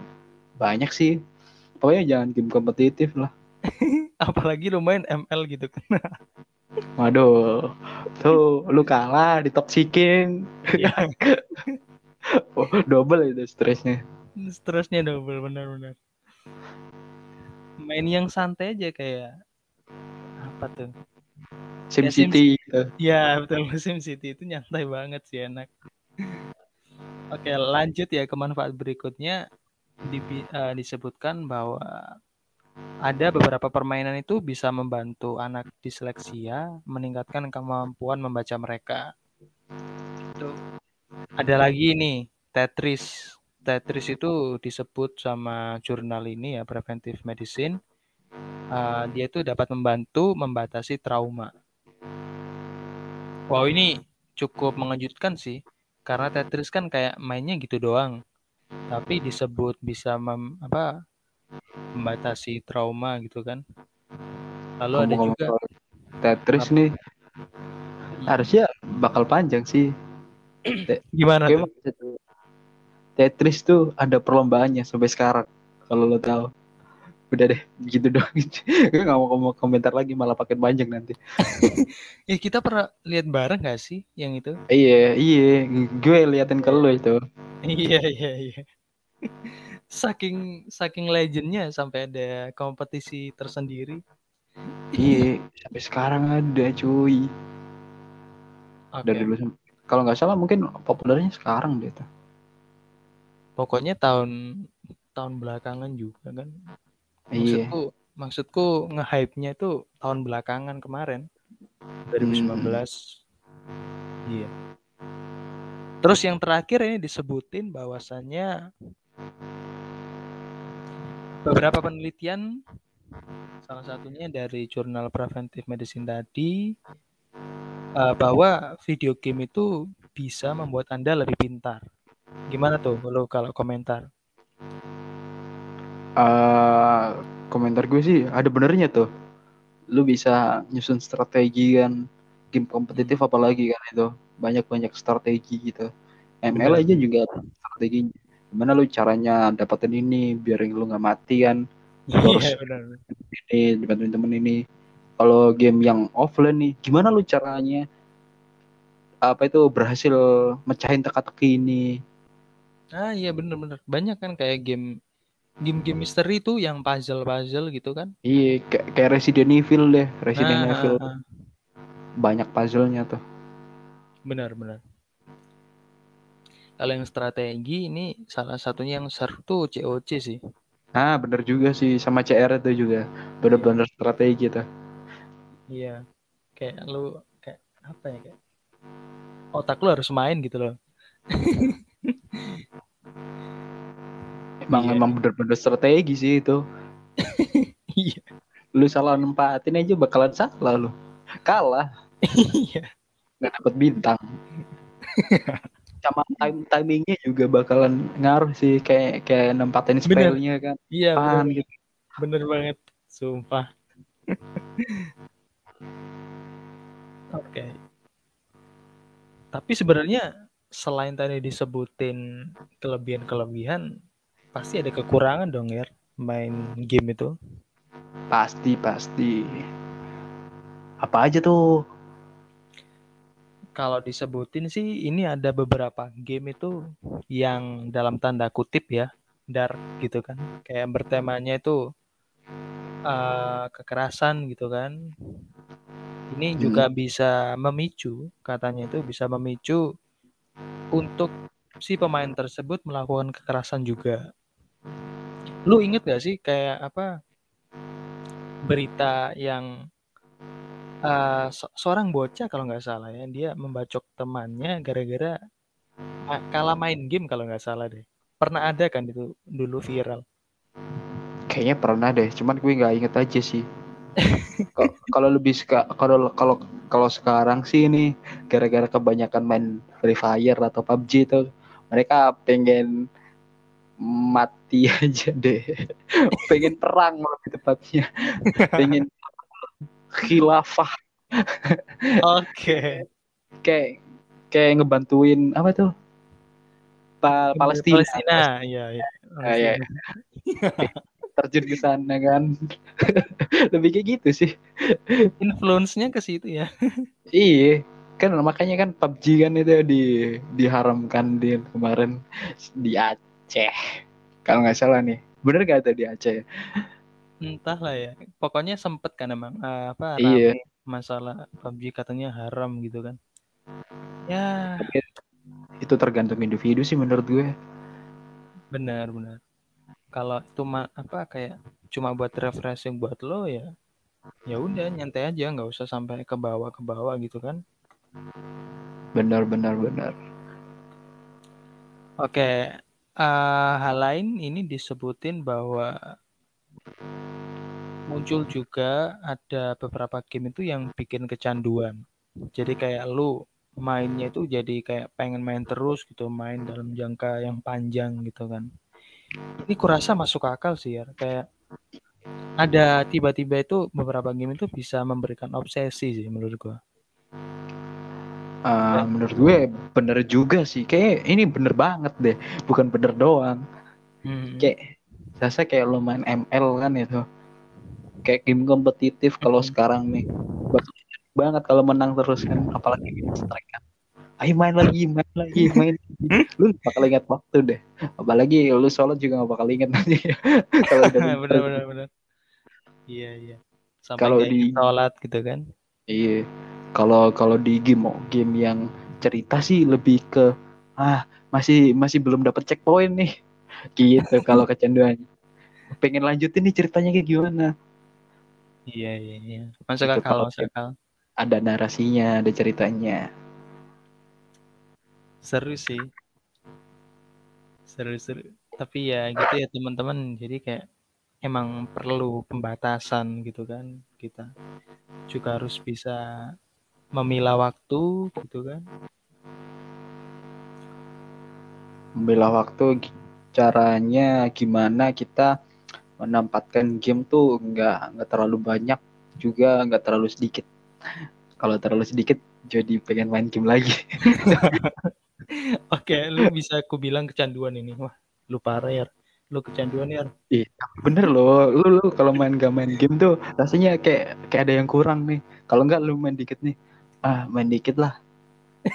banyak sih pokoknya jangan game kompetitif lah apalagi lu main ML gitu kan. Waduh. Tuh lu kalah ditoksikin Iya. oh, double itu stresnya. Stresnya double benar-benar. Main yang santai aja kayak apa tuh? Sim Ya, Sim City gitu. ya betul. Sim City itu nyantai banget sih enak. Oke lanjut ya ke manfaat berikutnya. Di- eh, disebutkan bahwa ada beberapa permainan itu bisa membantu anak disleksia meningkatkan kemampuan membaca mereka. Itu ada lagi nih Tetris. Tetris itu disebut sama jurnal ini ya Preventive Medicine. Eh, dia itu dapat membantu membatasi trauma. Wow ini cukup mengejutkan sih. Karena Tetris kan kayak mainnya gitu doang. Tapi disebut bisa mem, apa membatasi trauma gitu kan. Lalu ada juga Tetris Apa? nih harusnya bakal panjang sih. gimana Gue tuh? Tetris tuh ada perlombaannya sampai sekarang. Kalau lo tahu. Udah deh, gitu doang. gue gak mau ngomong komentar lagi malah pakai panjang nanti. Ya kita pernah lihat bareng gak sih yang itu? Iya, iya. Gue liatin ke lo itu. Iya iya iya. Saking saking legendnya sampai ada kompetisi tersendiri. Iya, sampai sekarang ada cuy. Oke. Dari dulu kalau nggak salah mungkin populernya sekarang deh tuh. Pokoknya tahun tahun belakangan juga kan. Iya. Maksudku maksudku nge-hype-nya itu tahun belakangan kemarin. 2019. Iya. Terus yang terakhir ini disebutin bahwasannya beberapa penelitian salah satunya dari jurnal Preventive Medicine tadi eh, bahwa video game itu bisa membuat Anda lebih pintar. Gimana tuh lo kalau komentar? Eh, komentar gue sih ada benernya tuh. Lu bisa nyusun strategi kan game kompetitif apalagi kan itu banyak-banyak strategi gitu. ML Bener. aja juga ada strategi. Gimana lu caranya dapetin ini biar lu nggak mati kan? Lu harus Iya benar. ini dibantuin temen ini. Kalau game yang offline nih, gimana lu caranya apa itu berhasil mecahin teka-teki ini? Ah iya bener-bener banyak kan kayak game game-game misteri tuh yang puzzle-puzzle gitu kan. Iya, kayak kayak Resident Evil deh, Resident Ah, Evil ah, ah. banyak puzzle-nya tuh. Benar-benar. Kalau yang strategi ini salah satunya yang seru tuh COC sih. Ah, bener juga sih sama CR itu juga. Bener-bener strategi tuh. Iya. Kayak lu kayak apa ya kayak otak lu harus main gitu loh. Emang Iya. emang bener-bener strategi sih itu. Iya. Lu salah nempatin aja bakalan salah lu. Kalah, Iya. nggak dapet bintang. Sama time timingnya juga bakalan ngaruh sih kayak kayak nempatin spellnya kan. Iya Pan bener, gitu. bener banget. Sumpah. Oke. Tapi sebenarnya selain tadi disebutin kelebihan-kelebihan, pasti ada kekurangan dong ya main game itu. Pasti pasti. Apa aja tuh? Kalau disebutin sih ini ada beberapa game itu yang dalam tanda kutip ya dark gitu kan. Kayak bertemanya itu eh, kekerasan gitu kan. Ini juga bisa memicu katanya itu bisa memicu untuk si pemain tersebut melakukan kekerasan juga. Lu inget gak sih kayak apa berita yang eh, se- seorang bocah kalau nggak salah ya dia membacok temannya gara-gara ah, kalah main game kalau nggak salah deh. Pernah ada kan itu dulu viral. Kayaknya pernah deh, cuman gue nggak inget aja sih. Kalau lebih suka kalau kalau kalau sekarang sih ini gara-gara kebanyakan main Free Fire atau PUBG itu mereka pengen mati aja deh. pengen perang lebih tepatnya. pengen khilafah Oke. kayak kayak ngebantuin apa tuh? Pa Palestina. Palestina, iya iya. Ah, iya. terjun ke sana kan. lebih kayak gitu sih. Influence-nya ke situ ya. Iya, kan makanya kan PUBG kan itu di diharamkan di kemarin di Aceh. Kalau nggak salah nih, bener gak ada di Aceh? Entahlah ya. Pokoknya sempet kan emang eh, apa Iya. rame masalah PUBG katanya haram gitu kan. Ya, Tapi itu tergantung individu sih menurut gue. benar benar. Kalau itu apa kayak cuma buat refreshing buat lo ya. Ya udah nyantai aja nggak usah sampai ke bawah ke bawah gitu kan. Benar, benar, benar. Oke, eh, hal lain ini disebutin bahwa muncul juga ada beberapa game itu yang bikin kecanduan. Jadi kayak lu mainnya itu jadi kayak pengen main terus gitu, main dalam jangka yang panjang gitu kan. Ini kurasa masuk akal sih ya, kayak ada tiba-tiba itu beberapa game itu bisa memberikan obsesi sih menurut gua. Uh, menurut gue bener juga sih kayak ini bener banget deh bukan bener doang hmm. kayak saya kayak lo main ML kan itu kayak game kompetitif kalau hmm. sekarang nih. Banget kalau menang terus kan apalagi game strike kan. Ayo main lagi main lagi main lu bakal ingat waktu deh. Apalagi lu sholat juga gak bakal ingat nanti. Kalau udah bener bener bener. Iya iya. Kalau di sholat gitu kan. Iya. Kalau kalau di game oh, game yang cerita sih lebih ke ah masih masih belum dapat checkpoint nih. Gitu kalau kecanduannya. Pengen lanjutin nih ceritanya kayak gimana iya iya iya. Masuk gitu, akal masuk akal ada narasinya ada ceritanya. Seru sih. Seru seru. Tapi ya gitu ya teman-teman. Jadi kayak emang perlu pembatasan gitu kan. Kita juga harus bisa memilah waktu gitu kan. Memilah waktu caranya gimana kita menempatkan game tuh nggak nggak terlalu banyak juga nggak terlalu sedikit. Kalau terlalu sedikit jadi pengen main game lagi. Oke lu bisa aku bilang kecanduan ini. Wah lu parah ya lu kecanduan ya iya bener loh. Lu, lu kalau main gak main game tuh rasanya kayak kayak ada yang kurang nih. Kalau nggak lu main dikit nih. Ah main dikit lah.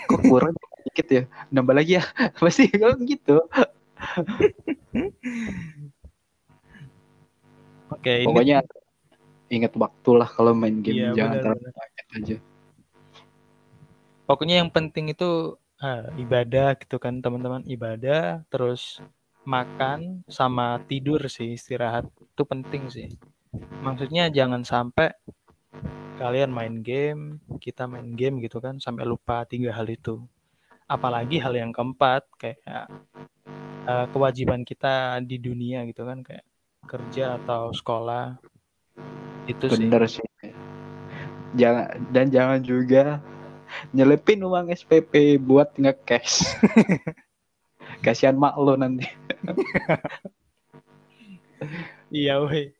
Kok kurang? Dikit ya? Nambah lagi ya? Pasti kalau gitu oke pokoknya ini... ingat waktu lah kalau main game iya, jangan terlalu banyak aja. Pokoknya yang penting itu uh, ibadah gitu kan teman-teman ibadah terus makan sama tidur sih istirahat itu penting sih. Maksudnya jangan sampai kalian main game, kita main game gitu kan sampai lupa tiga hal itu. Apalagi hal yang keempat kayak uh, kewajiban kita di dunia gitu kan kayak kerja atau sekolah itu Bener sih. sih. Jangan dan jangan juga nyelepin uang SPP buat nge-cash. Kasihan mak lo nanti. iya, weh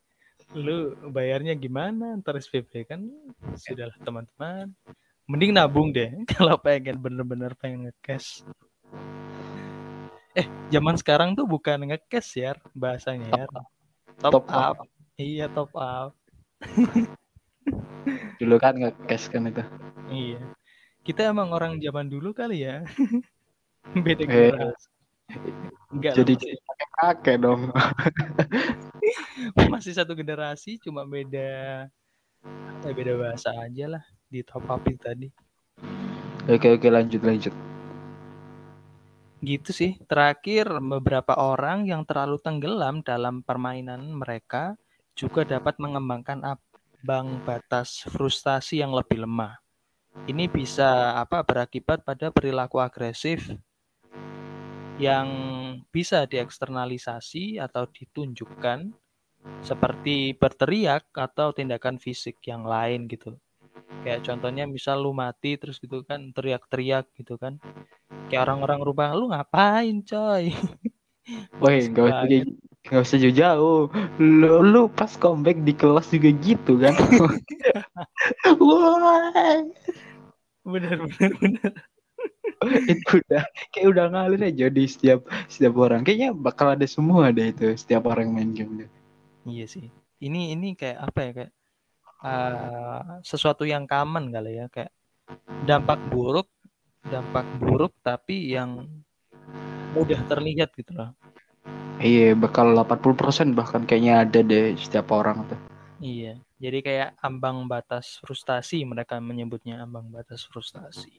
lu bayarnya gimana ntar SPP kan sudahlah teman-teman mending nabung deh kalau pengen bener-bener pengen ngecash eh zaman sekarang tuh bukan ngecash ya bahasanya ya top, top up. up. Iya top up. Dulu kan ngecash kan itu. Iya. Kita emang orang zaman dulu kali ya. Beda eh, Enggak jadi pakai pakai dong. Masih satu generasi cuma beda ya beda bahasa aja lah di top up tadi. Oke oke lanjut lanjut gitu sih terakhir beberapa orang yang terlalu tenggelam dalam permainan mereka juga dapat mengembangkan abang batas frustasi yang lebih lemah ini bisa apa berakibat pada perilaku agresif yang bisa dieksternalisasi atau ditunjukkan seperti berteriak atau tindakan fisik yang lain gitu. Kayak contohnya misal lu mati terus gitu kan teriak-teriak gitu kan. Kayak orang-orang rubah lu ngapain coy? Woi, gak usah gak usah jauh-jauh. Lu, lu pas comeback di kelas juga gitu kan. Wah. Bener bener bener. itu udah kayak udah ngalir aja di setiap setiap orang kayaknya bakal ada semua deh itu setiap orang main game deh iya sih ini ini kayak apa ya kayak uh, sesuatu yang common kali ya kayak dampak buruk dampak buruk tapi yang mudah terlihat gitu loh iya bakal 80% bahkan kayaknya ada deh setiap orang tuh iya jadi kayak ambang batas frustasi mereka menyebutnya ambang batas frustasi.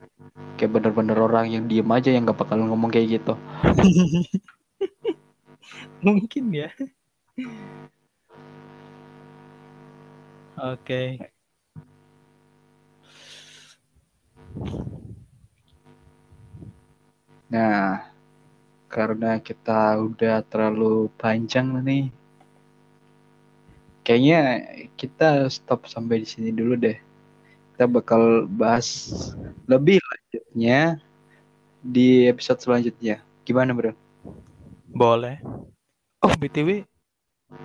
Kayak bener-bener orang yang diem aja yang gak bakal ngomong kayak gitu. Mungkin ya. Oke. Okay. Nah, karena kita udah terlalu panjang nih kayaknya kita stop sampai di sini dulu deh. Kita bakal bahas lebih lanjut selanjutnya di episode selanjutnya. Gimana, Bro? Boleh. Oh, BTW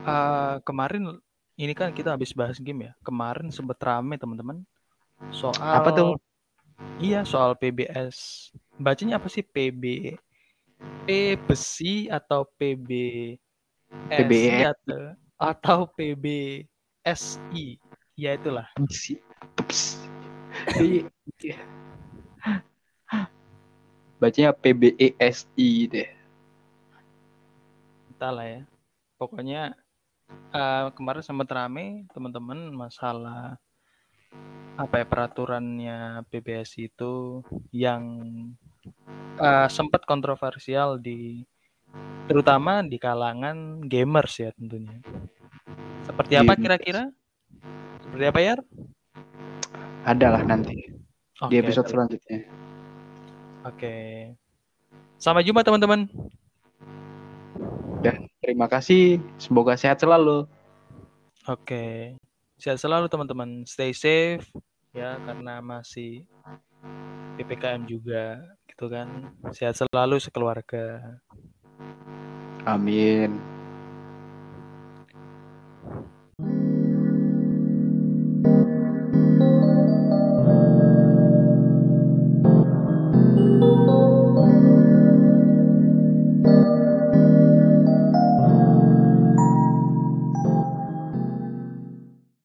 uh, kemarin ini kan kita habis bahas game ya. Kemarin sempet rame teman-teman soal Apa tuh? Iya, soal PBS. Bacanya apa sih PB? P besi atau PB PBE. atau atau PBSI? Ya itulah. Si- Ups. Di- Bacanya PBESI deh. Entahlah ya. Pokoknya eh, kemarin sempat rame teman-teman masalah apa ya peraturannya PBS itu yang eh, sempat kontroversial di terutama di kalangan gamers ya tentunya. Seperti apa kira-kira? Seperti apa ya? Adalah nanti di Oke, episode selanjutnya. Oke. Sampai jumpa teman-teman ya. Terima kasih. Semoga sehat selalu. Oke. Sehat selalu teman-teman. Stay safe ya karena masih PPKM juga gitu kan. Sehat selalu sekeluarga. Amin.